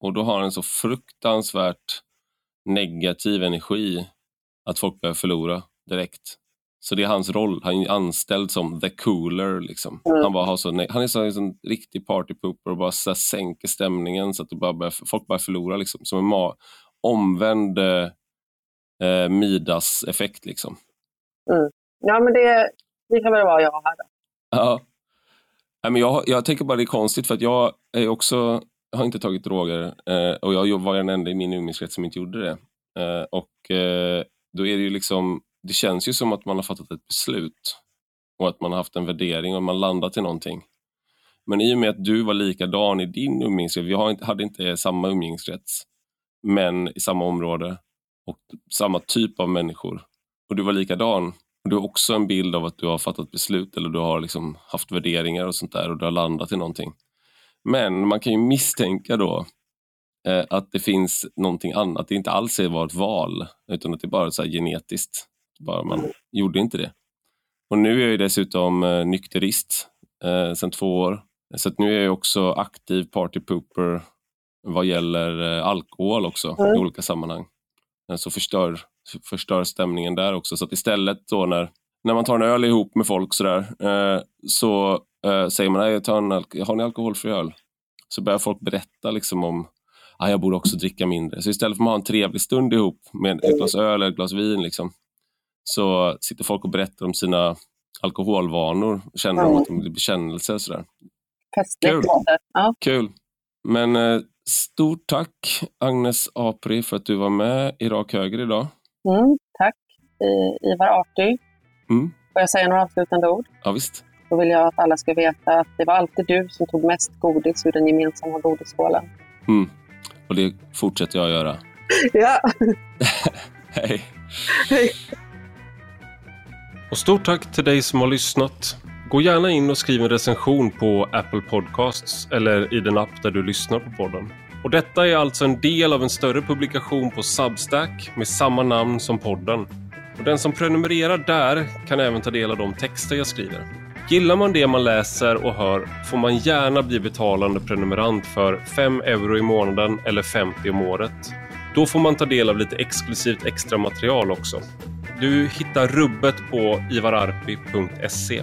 Speaker 1: och då har han en så fruktansvärt negativ energi att folk börjar förlora direkt. Så det är hans roll. Han är anställd som the cooler. Liksom. Mm. Han, bara har så, han är så, en sån riktig partypooper och bara så sänker stämningen så att bara börjar, folk börjar förlora. Liksom. Som en ma omvänd eh, Midas-effekt. Liksom.
Speaker 2: Mm. Ja, men det, det kan väl vara jag här. Då.
Speaker 1: Ja. Men jag, jag tänker bara det är konstigt för att jag är också jag har inte tagit droger eh, och jag var den enda i min umgängeskrets som inte gjorde det. Eh, och eh, då är det ju liksom, det känns ju som att man har fattat ett beslut och att man har haft en värdering och man landat i någonting. Men i och med att du var likadan i din umgängeskrets, vi hade inte samma umgängeskrets, men i samma område och samma typ av människor. Och du var likadan. Du har också en bild av att du har fattat beslut eller du har liksom haft värderingar och sånt där och du har landat i någonting. Men man kan ju misstänka då eh, att det finns någonting annat. Det inte alls var ett val, utan att det bara är så genetiskt. Bara man gjorde inte det. Och nu är jag dessutom eh, nykterist eh, sedan två år. Så nu är jag också aktiv partypooper vad gäller eh, alkohol också mm. i olika sammanhang. Eh, så förstör, förstör stämningen där också. Så att istället då när, när man tar en öl ihop med folk sådär, eh, så Uh, säger man nej, ta en har ni alkoholfri öl? Så börjar folk berätta liksom om ah, jag borde också dricka mindre. Så istället för att ha en trevlig stund ihop med ett glas öl eller ett glas vin liksom, så sitter folk och berättar om sina alkoholvanor och känner mm. att de blir bekännelser. Sådär.
Speaker 2: Kul. Ja.
Speaker 1: Kul. Men eh, stort tack Agnes Apri för att du var med i Rak Höger idag.
Speaker 2: Mm, tack Ivar Arty. Mm. Får jag säga några avslutande ord?
Speaker 1: Ja, visst.
Speaker 2: Då vill jag att alla ska veta att det var alltid du som tog mest godis ur den gemensamma godisskålen.
Speaker 1: Mm. Och det fortsätter jag att göra.
Speaker 2: ja.
Speaker 1: Hej.
Speaker 2: Hej.
Speaker 1: Och stort tack till dig som har lyssnat. Gå gärna in och skriv en recension på Apple Podcasts eller i den app där du lyssnar på podden. Och detta är alltså en del av en större publikation på Substack med samma namn som podden. Och den som prenumererar där kan även ta del av de texter jag skriver. Gillar man det man läser och hör får man gärna bli betalande prenumerant för 5 euro i månaden eller 50 om året. Då får man ta del av lite exklusivt extra material också. Du hittar rubbet på ivararpi.se.